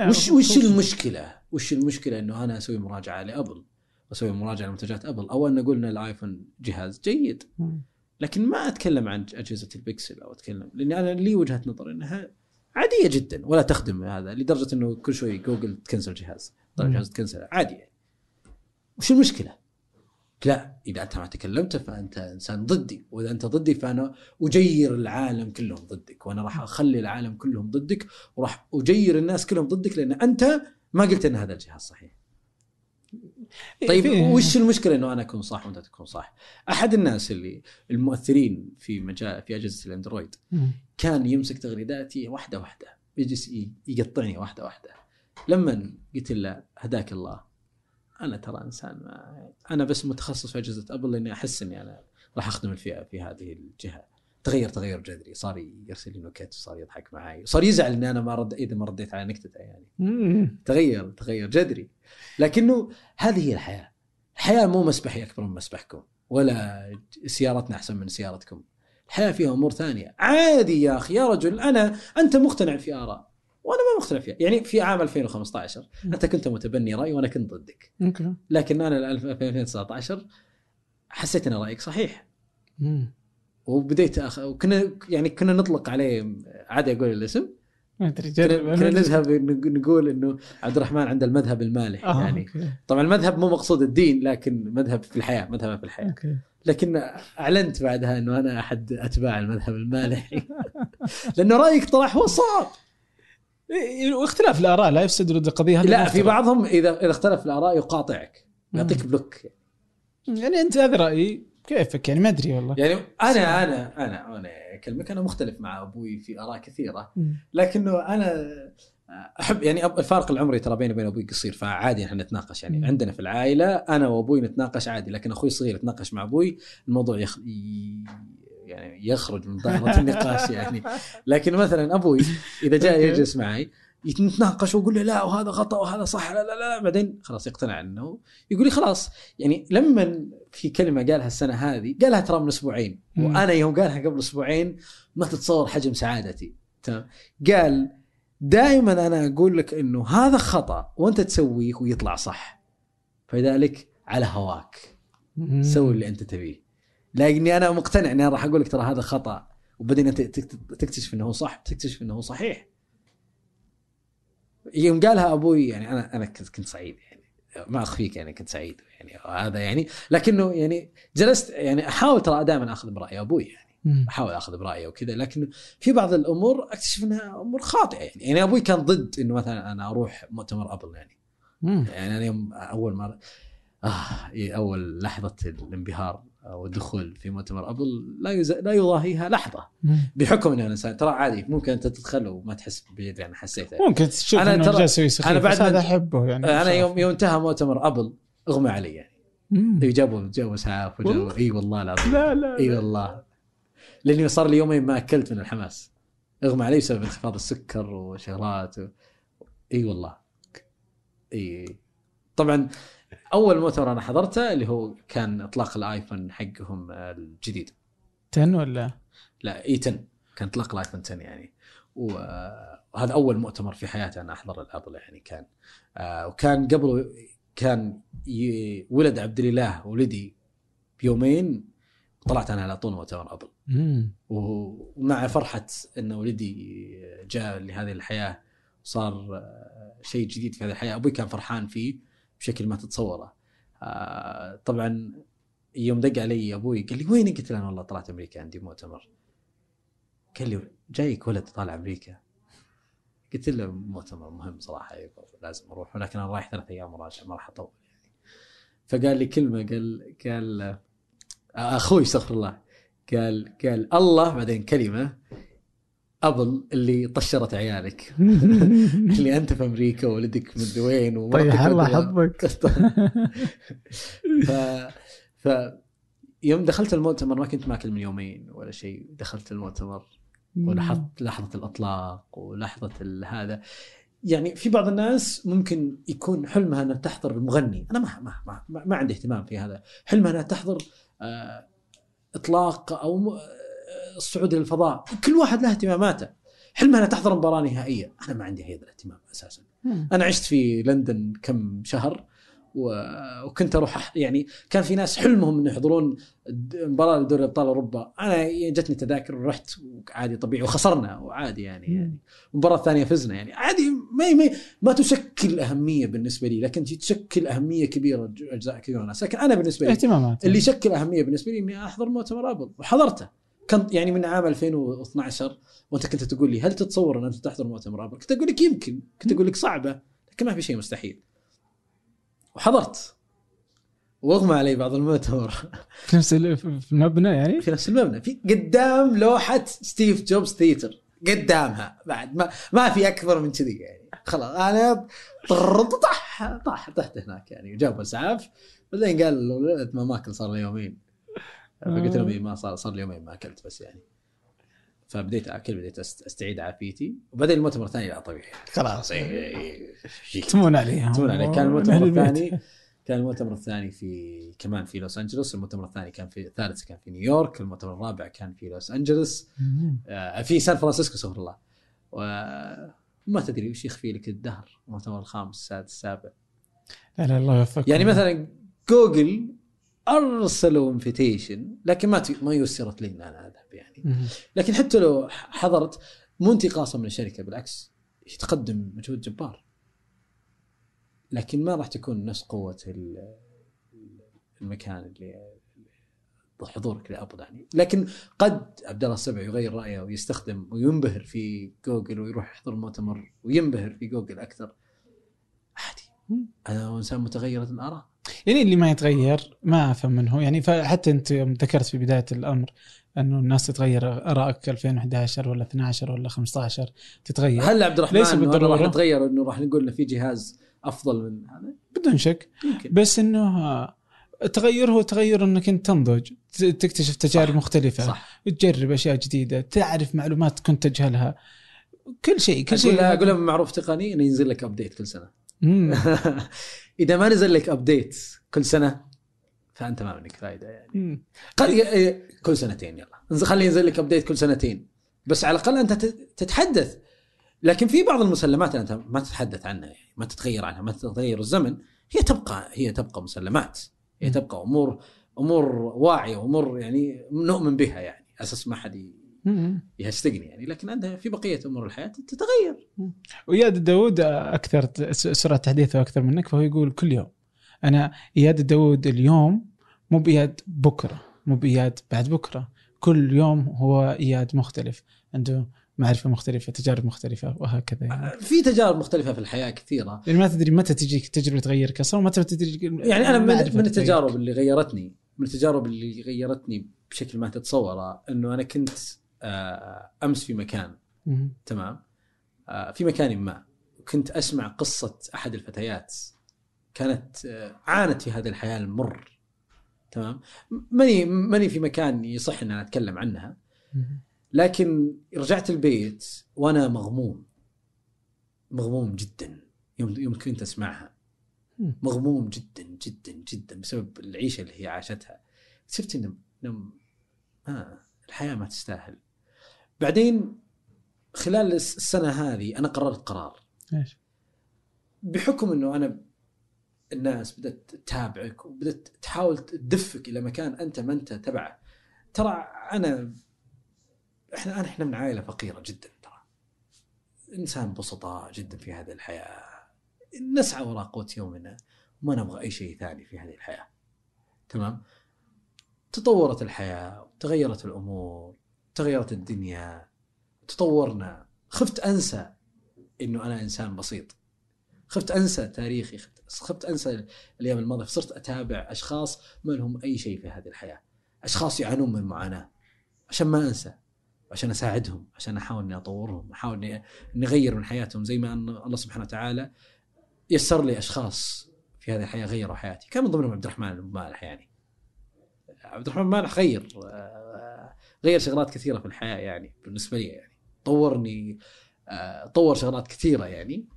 وش وش المشكلة؟ وش المشكلة إنه أنا أسوي مراجعة لأبل أسوي مراجعة لمنتجات أبل أو أن أقول إن الآيفون جهاز جيد. لكن ما أتكلم عن أجهزة البكسل أو أتكلم لاني أنا لي وجهة نظر إنها عادية جدا ولا تخدم هذا لدرجة إنه كل شوي جوجل ت cancel جهاز طيب مم. جهاز ت cancel عادي. وش المشكلة؟ لا إذا أنت ما تكلمت فأنت إنسان ضدي وإذا أنت ضدي فأنا أجير العالم كلهم ضدك وأنا راح أخلي العالم كلهم ضدك وراح أجير الناس كلهم ضدك لأن أنت ما قلت إن هذا الجهاز صحيح طيب في- وش المشكلة إنه أنا أكون صح وأنت تكون صح؟ أحد الناس اللي المؤثرين في مجال في أجهزة الأندرويد. كان يمسك تغريداتي واحدة واحدة يجلس يقطعني واحدة واحدة لما قلت له هداك الله أنا ترى إنسان ما أنا بس متخصص في أجهزة أبل لأني أحس إني أنا راح أخدم الفئة في هذه الجهة. تغير تغير جذري. صار يرسل لي نكت وصار يضحك معي صار يزعل إني أنا ما رد إذا ما رديت على نكتته يعني. تغير تغير جذري. لكنه هذه هي الحياة. الحياة مو مسبحي أكبر من مسبحكم ولا سيارتنا أحسن من سيارتكم. الحياة فيها أمور ثانية. عادي يا أخي يا رجل أنا أنت مقتنع في آراء. وأنا ما مقتنع فيها يعني في عام 2015 أنت كنت متبني رأي وأنا كنت ضدك. لكن أنا في 2019 حسيت إن رأيك صحيح. مم. وبديت أخ... وكنا يعني كنا نطلق عليه عادي أقول الاسم. ما أدري كنا, نذهب نق- نقول إنه عبد الرحمن عنده المذهب المالح آه، يعني. okay. طبعا المذهب مو مقصود الدين لكن مذهب في الحياة مذهب في الحياة. okay. لكن أعلنت بعدها إنه أنا أحد أتباع المذهب المالحي. لأنه رأيك طلع هو إيه، واختلاف الآراء لا يفسد ود القضية لا في. بعضهم إذا إذا اختلف الآراء يقاطعك يعطيك. block يعني أنت هذا رأيي كيفك يعني ما أدري والله يعني أنا أنا أنا أنا أكلمك أنا مختلف مع أبوي في آراء كثيرة. لكنه أنا أحب يعني الفارق العمري ترى بيني وبين أبوي قصير فعادي إحنا نتناقش يعني مم. عندنا في العائلة أنا وأبوي نتناقش عادي لكن أخوي الصغير يتناقش مع أبوي الموضوع يخ... يعني يخرج من دائره النقاش يعني. لكن مثلا أبوي إذا جاء. يجلس معي يتناقش واقول له لا وهذا خطأ وهذا صح لا لا لا بعدين خلاص يقتنع إنه يقول لي خلاص. يعني لما في كلمة قالها السنة هذه قالها ترى من أسبوعين. وأنا يوم قالها قبل أسبوعين ما تتصور حجم سعادتي. تمام؟ قال دائما أنا أقول لك إنه هذا خطأ وأنت تسويه ويطلع صح. فلذلك على هواك. سوي اللي أنت تبيه. لاني أنا مقتنع إني راح أقول لك ترى هذا خطأ. وبعدين تكتشف إنه هو صح تكتشف إنه هو صحيح. يوم قالها أبوي يعني أنا أنا كنت كنت سعيد يعني. ما اخفيك يعني كنت سعيد يعني. هذا يعني لكنه يعني جلست يعني أحاول ترى دائما أخذ برأي أبوي يعني. أحاول أخذ برأيه وكذا لكن في بعض الأمور أكتشف إنها أمور خاطئة يعني. يعني أبوي كان ضد إنه مثلا أنا أروح مؤتمر أبل يعني. مم. يعني أنا يوم أول مرة آه إيه، أول لحظة الانبهار. والدخول في مؤتمر أبل لا يز... لا يضاهيها لحظة. بحكم إنه إنسان ترى عادي ممكن أنت تدخل وما تحس بيد يعني حسيت ممكن تشوف إنه ترى- جالس أنا بعد هذا أحبه يعني أنا يوم يوم انتهى مؤتمر أبل اغمى علي يعني. مم. جابوا جابوا اسعاف وجابوا؟ إي والله العظيم. لا لا إي. والله. لأني صار لي يومين ما أكلت من الحماس. اغمى علي بسبب انخفاض السكر وشغلات و... إي والله. إي. طبعا أول مؤتمر أنا حضرته اللي هو كان إطلاق الآيفون حقهم الجديد. 10 ولا؟ لا إي 10 كان إطلاق الآيفون 10 يعني. وهذا أول مؤتمر في حياتي أنا احضر الابل يعني كان. آه، وكان قبله كان ولد عبد الإله ولدي بيومين طلعت أنا على طول مؤتمر أبل. ومع فرحة إن ولدي جاء لهذه الحياة صار آه، شيء جديد في هذه الحياة. أبوي كان فرحان فيه. بشكل ما تتصوره. آه، طبعا يوم دق علي أبوي قال لي وين قلت له أنا والله طلعت أمريكا عندي مؤتمر قال لي جايك ولد طالع أمريكا؟ قلت له مؤتمر مهم صراحة لازم أروح ولكن أنا رايح ثلاث أيام وراجع ما راح أطول يعني. فقال لي كلمة قال قال آه، أخوي استغفر الله قال قال الله بعدين كلمة ابل اللي طشرت عيالك. اللي أنت في أمريكا وولدك من وين ومرتك طيح الله حظك ف ف يوم دخلت المؤتمر ما كنت ماكل من يومين ولا شيء. دخلت المؤتمر ولاحظت لحظة الأطلاق ولحظة هذا. يعني في بعض الناس ممكن يكون حلمها أنها تحضر المغني. أنا ما ما ما, ما, عندي اهتمام في هذا. حلمها أنها تحضر آه إطلاق أو الصعود للفضاء كل واحد له اهتماماته. حلمها انها تحضر مباراة نهائية. أنا ما عندي هذا الاهتمام أساسا. أنا عشت في لندن كم شهر و- وكنت أروح يعني كان في ناس حلمهم إنه يحضرون مباراة لدوري أبطال أوروبا. أنا جتني تذاكر ورحت عادي طبيعي وخسرنا وعادي يعني مم. يعني المباراه الثانية فزنا يعني. عادي ما ما, ما تشكل أهمية بالنسبة لي لكن تشكل أهمية كبيرة أجزاء كثيره من الناس. لكن أنا بالنسبة لي اهتمامات اللي شكل أهمية بالنسبة لي إني أحضر مؤتمر ابل وحضرته. كنت يعني من عام 2012 وانت كنت تقول لي هل تتصور أن أنت تحضر مؤتمر ابل؟ كنت أقول لك يمكن كنت أقول لك صعبة لكن ما في شيء مستحيل. وحضرت. واغمى علي بعض المؤتمر في نفس المبنى يعني؟ في نفس المبنى. في قدام لوحة ستيف جوبز theater. قدامها. بعد ما ما في أكبر من كذي يعني. خلاص أنا طح طح تحت هناك يعني. جابوا أسعاف. بعدين قال ما ماكل صار له يومين. فقلت لهم إيه، ما صار صار لي يومين ما أكلت بس يعني. فبديت أكل بديت أستعيد عافيتي. وبعدين المؤتمر الثاني لا طبيعي. خلاص. إيه، إيه،. تمون عليها تمون عليه كان المؤتمر. الثاني كان المؤتمر الثاني في كمان في لوس أنجلوس. المؤتمر الثاني كان في الثالث كان في نيويورك. المؤتمر الرابع كان في لوس أنجلوس. آه، في سان فرانسيسكو استغفر الله. وما تدري وش يخفي لك الدهر. المؤتمر الخامس السادس السابع. لا لا الله يوفقك يعني مثلا جوجل أرسلوا invitation لكن ما ت- ما يسرت لي إن أنا أذهب يعني. لكن حتى لو حضرت مو انتقاصا من الشركة بالعكس تقدم مجهود جبار. لكن ما راح تكون نفس قوة ال- المكان اللي حضورك لابل يعني لكن قد عبد الله السبع يغير رأيه ويستخدم وينبهر في جوجل ويروح يحضر المؤتمر وينبهر في جوجل أكثر. عادي. أنا إنسان متغير الآراء. يعني اللي ما يتغير ما أفهم منه. يعني فحتى أنت ذكرت في بداية الأمر أنه الناس تتغير آرائك 2011 ولا 12 ولا 15 تتغير. هل عبد الرحمن ليس بالضرورة. راح نتغير إنه راح نقول إنه في جهاز أفضل من هذا. بدون شك. يمكن. بس إنه التغير هو تغير إنك أنت تنضج تكتشف تجارب صح. مختلفة صح. تجرب أشياء جديدة تعرف معلومات كنت تجهلها كل شيء كل شيء. أقول له معروف تقني إنه ينزل لك update كل سنة. إذا ما نزل لك update كل سنة فأنت ما منك فائده يعني مم. قد ي- كل سنتين يلا خلي ينزل لك ابديت كل سنتين بس على الأقل أنت تت- تتحدث لكن في بعض المسلمات أنت ما تتحدث عنها يعني ما تتغير عنها ما تتغير الزمن هي تبقى هي تبقى مسلمات هي. تبقى امور أمور واعية وامور يعني نؤمن بها يعني أساس ما حد. يهستقني يعني لكن عندها في بقية أمور الحياة تتغير. وإياد داود أكثر سرعة تحديثه أكثر منك فهو يقول كل يوم أنا اياد داود اليوم مو باياد بكرة مو باياد بعد بكرة كل يوم هو اياد مختلف عنده معرفة مختلفة تجارب مختلفة وهكذا يعني, في تجارب مختلفة في الحياة كثيرة. يعني ما تدري متى تجيك تجربة تغيرك أصلا ومتى تدري يعني أنا من, من. التجارب اللي غيرتني من التجارب اللي غيرتني بشكل ما تتصورة إنه أنا كنت آه، أمس في مكان. تمام؟ آه، في مكان ما. وكنت أسمع قصة أحد الفتيات. كانت آه، عانت في هذه الحياة المر. تمام؟ ماني ماني في مكان يصح إن أنا أتكلم عنها. لكن رجعت البيت وأنا مغموم. مغموم جدا. يوم يوم كنت أسمعها. مغموم جدا جدا جدا بسبب العيشة اللي هي عاشتها. شفت إنه آه الحياة ما تستاهل. بعدين خلال الس- السنة هذه أنا قررت قرار. إيش؟ بحكم إنه أنا الناس بدأت تتابعك وبدأت تحاول تدفك إلى مكان أنت ما أنت تبعه ترى أنا إحنا أنا إحنا من عائلة فقيرة جدا ترى. إنسان بسطاء جدا في هذه الحياة. نسعى وراء قوت يومنا وما نبغى أي شيء ثاني في هذه الحياة. تمام؟ تطورت الحياة وتغيرت الأمور. تغيرت الدنيا تطورنا. خفت أنسى إنه أنا إنسان بسيط. خفت أنسى تاريخي خفت, أنسى الأيام الماضية فصرت أتابع أشخاص ما لهم أي شيء في هذه الحياة. أشخاص يعانون من معاناة عشان ما أنسى عشان أساعدهم عشان أحاول إني أطورهم أحاول اني أغير من حياتهم. زي ما ان الله سبحانه وتعالى يسر لي أشخاص في هذه الحياة غيروا حياتي. كان من ضمنهم عبد الرحمن المالح يعني. عبد الرحمن المالح غير غير شغلات كثيرة في الحياة يعني بالنسبة لي يعني. طورني آه، طور شغلات كثيرة يعني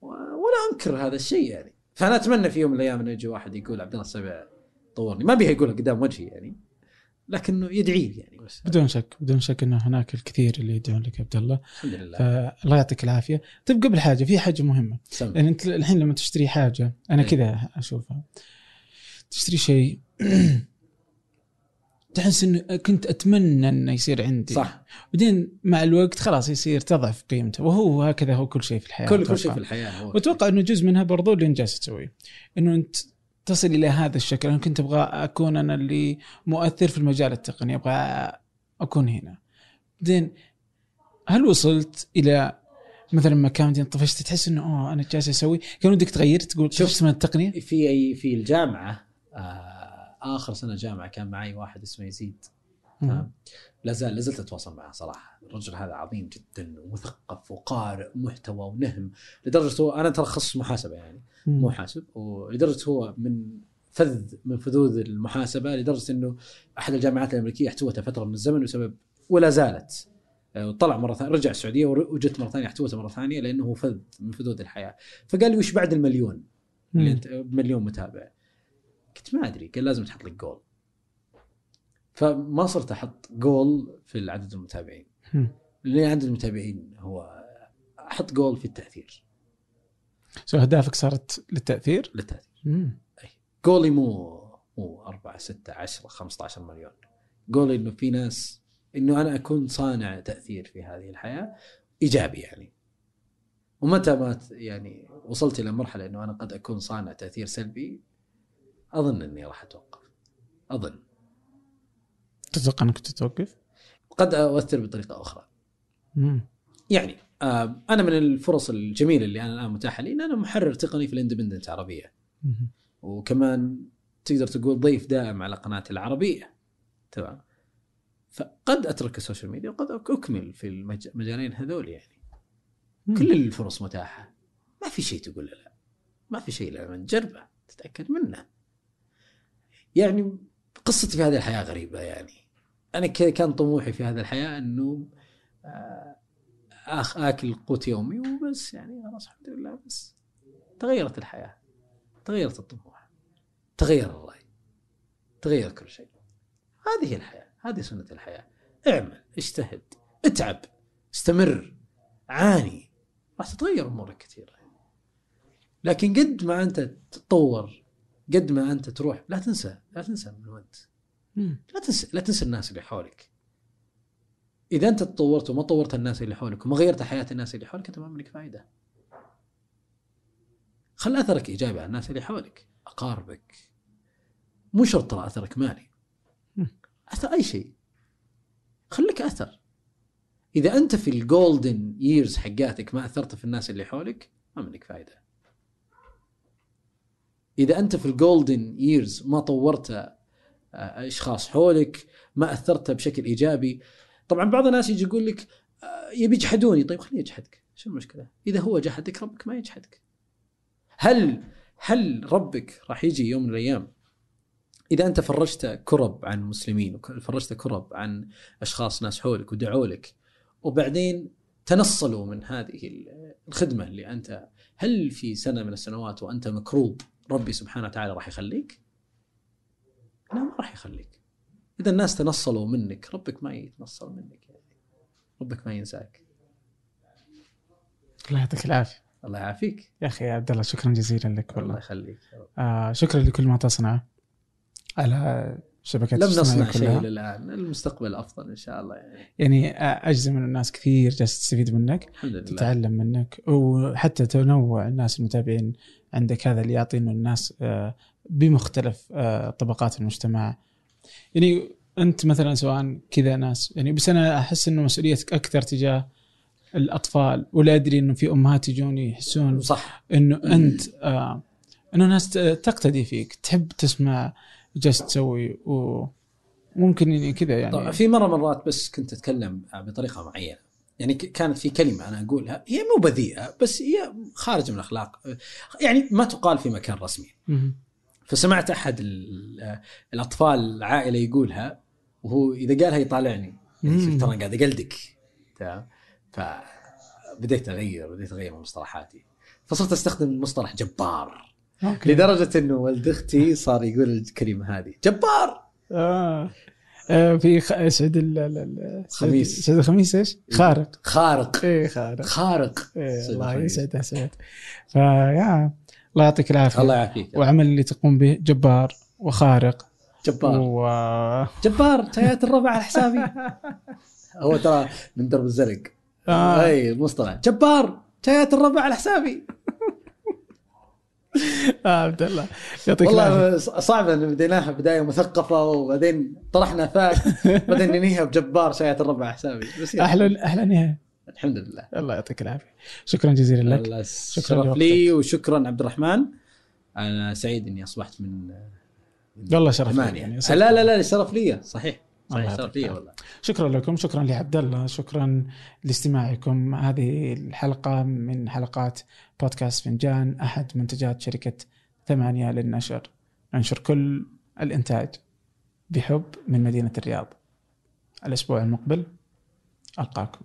ولا أنكر هذا الشيء يعني. فأنا أتمنى في يوم من الأيام إنه يجي واحد يقول عبد الله السبع طورني. ما بيها يقولها قدام وجهي يعني لكنه يدعي لي يعني. بس بدون شك بدون شك إنه هناك الكثير اللي يدعون لك يا عبد الله. الحمد لله. فالله يعطيك العافية. طيب قبل حاجة في حاجة مهمة. سم. يعني أنت الحين لما تشتري حاجة أنا إيه. كذا أشوفها. تشتري شيء تحس إنه كنت أتمنى إنه يصير عندي. صح. بعدين مع الوقت خلاص يصير تضعف قيمته. وهو هكذا هو كل شيء في الحياة. كل كل. شيء في الحياة هو. وأتوقع إنه جزء منها برضو اللي انت جالس تسويه إنه أنت تصل إلى هذا الشكل. أنا كنت أبغى أكون أنا اللي مؤثر في المجال التقني. أبغى أكون هنا. بعدين هل وصلت إلى مثلا مكان بعدين طفشت تحس إنه اوه أنا جالس أسوي؟ كان ودك تغير؟ تقول شوف. شفت من التقنية؟ في في الجامعة آه آخر سنة جامعة كان معي واحد اسمه يزيد. لا زال لازلت أتواصل معه صراحة. الرجل هذا عظيم جدا ومثقف وقارئ محتوى ونهم لدرجة هو أنا ترى تخصص محاسبة يعني. مم. محاسب ولدرجة هو من فذ من فذوذ المحاسبة لدرجة إنه أحد الجامعات الأمريكية احتوته فترة من الزمن بسبب ولا زالت. آه، وطلع مرة ثانية رجع السعودية وجت مرة ثانية احتوته مرة ثانية لأنه هو فذ من فذوذ الحياة. فقال لي وش بعد المليون؟ مليون متابع. قلت ما أدري قال لازم تحط لك جول فما صرت أحط جول في عدد المتابعين. لأن عدد المتابعين هو أحط جول في التأثير. so أهدافك صارت للتأثير؟ للتأثير. مم. جولي مو مو 4 6 10 15 مليون. جولي إنه في ناس إنه أنا أكون صانع تأثير في هذه الحياة إيجابي يعني. ومتى ما يعني وصلت إلى مرحلة إنه أنا قد أكون صانع تأثير سلبي أظن إني راح أتوقف. أظن. تتوقع إنك تتوقف؟ قد أؤثر بطريقة أخرى. مم. يعني آه، أنا من الفرص الجميلة اللي أنا الآن متاحة لي إن أنا محرر تقني في الإندبندنت عربيه مم. وكمان تقدر تقول ضيف دائم على قناه العربية. تمام. فقد أترك السوشيال ميديا وقد أكمل في المج- المجالين هذول يعني. مم. كل الفرص متاحة. ما في شيء تقول لا. ما في شيء لما تجربه تتأكد منه. يعني قصتي في هذه الحياة غريبة يعني. أنا كان طموحي في هذه الحياة إنه آه، أخ آكل قوت يومي وبس يعني خلاص الحمد لله بس. تغيرت الحياة تغيرت الطموح تغير الرأي تغير كل شيء. هذه هي الحياة هذه سنة الحياة. اعمل اجتهد اتعب استمر عاني. راح تتغير أمورك كثيره لكن قد ما أنت تتطور قد ما أنت تروح لا تنسى لا تنسى من أنت. لا تنسى لا تنسى الناس اللي حولك. إذا أنت تطورت وما طورت الناس اللي حولك وما غيرت حياة الناس اللي حولك أنت ما منك فائده خل أثرك إيجابي على الناس اللي حولك أقاربك. مو شرط ترى أثرك مالي. أثر أي شيء. خليك أثر. إذا أنت في ال golden years حقاتك ما أثرت في الناس اللي حولك ما منك فائده إذا أنت في ال golden years ما طورت آه، أشخاص حولك ما أثرت بشكل إيجابي طبعا بعض الناس يجي يقول لك آه، يبي يجحدوني. طيب خليه يجحدك. شو المشكلة؟ إذا هو جحدك ربك ما يجحدك. هل هل ربك راح يجي يوم من الأيام؟ إذا أنت فرجت كرب عن المسلمين وفرجت كرب عن أشخاص ناس حولك ودعوا لك وبعدين تنصلوا من هذه الخدمة اللي أنت هل في سنة من السنوات وأنت مكروب؟ ربي سبحانه وتعالى راح يخليك؟ لا ما راح يخليك. إذا الناس تنصلوا منك ربك ما يتنصل منك يعني. ربك ما ينساك. الله يعطيك العافية الله يعافيك. يا أخي يا عبد الله شكرا جزيلا لك الله والله يخليك. آه شكرا لكل ما تصنعه على شبكات لم نصنع شيء الان، المستقبل أفضل إن شاء الله يعني. يعني آه، أجزم ان الناس كثير جالسه تستفيد منك الحمد لله. تتعلم منك وحتى تنوع الناس المتابعين عندك هذا اللي يعطي انه الناس آه، بمختلف آه، طبقات المجتمع. يعني أنت مثلا سواء كذا ناس يعني بس أنا أحس إنه مسؤوليتك أكثر تجاه الأطفال ولا أدري إنه في أمهات يجوني يحسون صح. إنه أنت آه إنه ناس تقتدي فيك تحب تسمع جالس تسوي وممكن يعني كذا يعني. طبعا في مرة مرات بس كنت أتكلم بطريقة معينة. يعني كانت في كلمة أنا أقولها هي مو بذيئة بس هي خارج من الأخلاق يعني ما تقال في مكان رسمي. فسمعت أحد ال- الأطفال العائلة يقولها وهو إذا قالها يطالعني يعني. شفت ترى قاعد أقلدك تمام فبديت أغير بديت أغير من مصطلحاتي فصرت أستخدم مصطلح جبار أوكي. لدرجة إنه ولد أختي صار يقول الكلمة هذه جبار آه. آه في خ... سعد ال... ال- ال... خميس. سعد الخميس إيش؟ خارق. خارق. إيه خارق. خارق. إيه الله الخميس. يسعدها سعد فيا الله يعطيك العافية. الله يعافيك. وعمل اللي تقوم به جبار وخارق. جبار. و... جبار. جايات الربع على حسابي. هو ترى من درب الزرق آه. أي المصطلح جبار. جايات الربع على حسابي. آه عبد الله يعطيك والله صعب إن بديناها بداية مثقفه وبعدين طرحنا فاك بعدين ننهيها بجبار جايات الربع حسابي. بس. أحلى أحلى نهاية. الحمد لله. الله يعطيك العافية. شكرا جزيلا لك. الله شكراً. لي وشكرا عبد الرحمن. أنا سعيد إني أصبحت من والله شرف لي يعني. لا لا لا الشرف لي صحيح. صحيح شرف لي. والله. شكرا لكم شكرا لعبد الله شكرا لاستماعكم. هذه الحلقة من حلقات بودكاست فنجان أحد منتجات شركة ثمانية للنشر. ننشر كل الإنتاج بحب من مدينة الرياض. الأسبوع المقبل ألقاكم.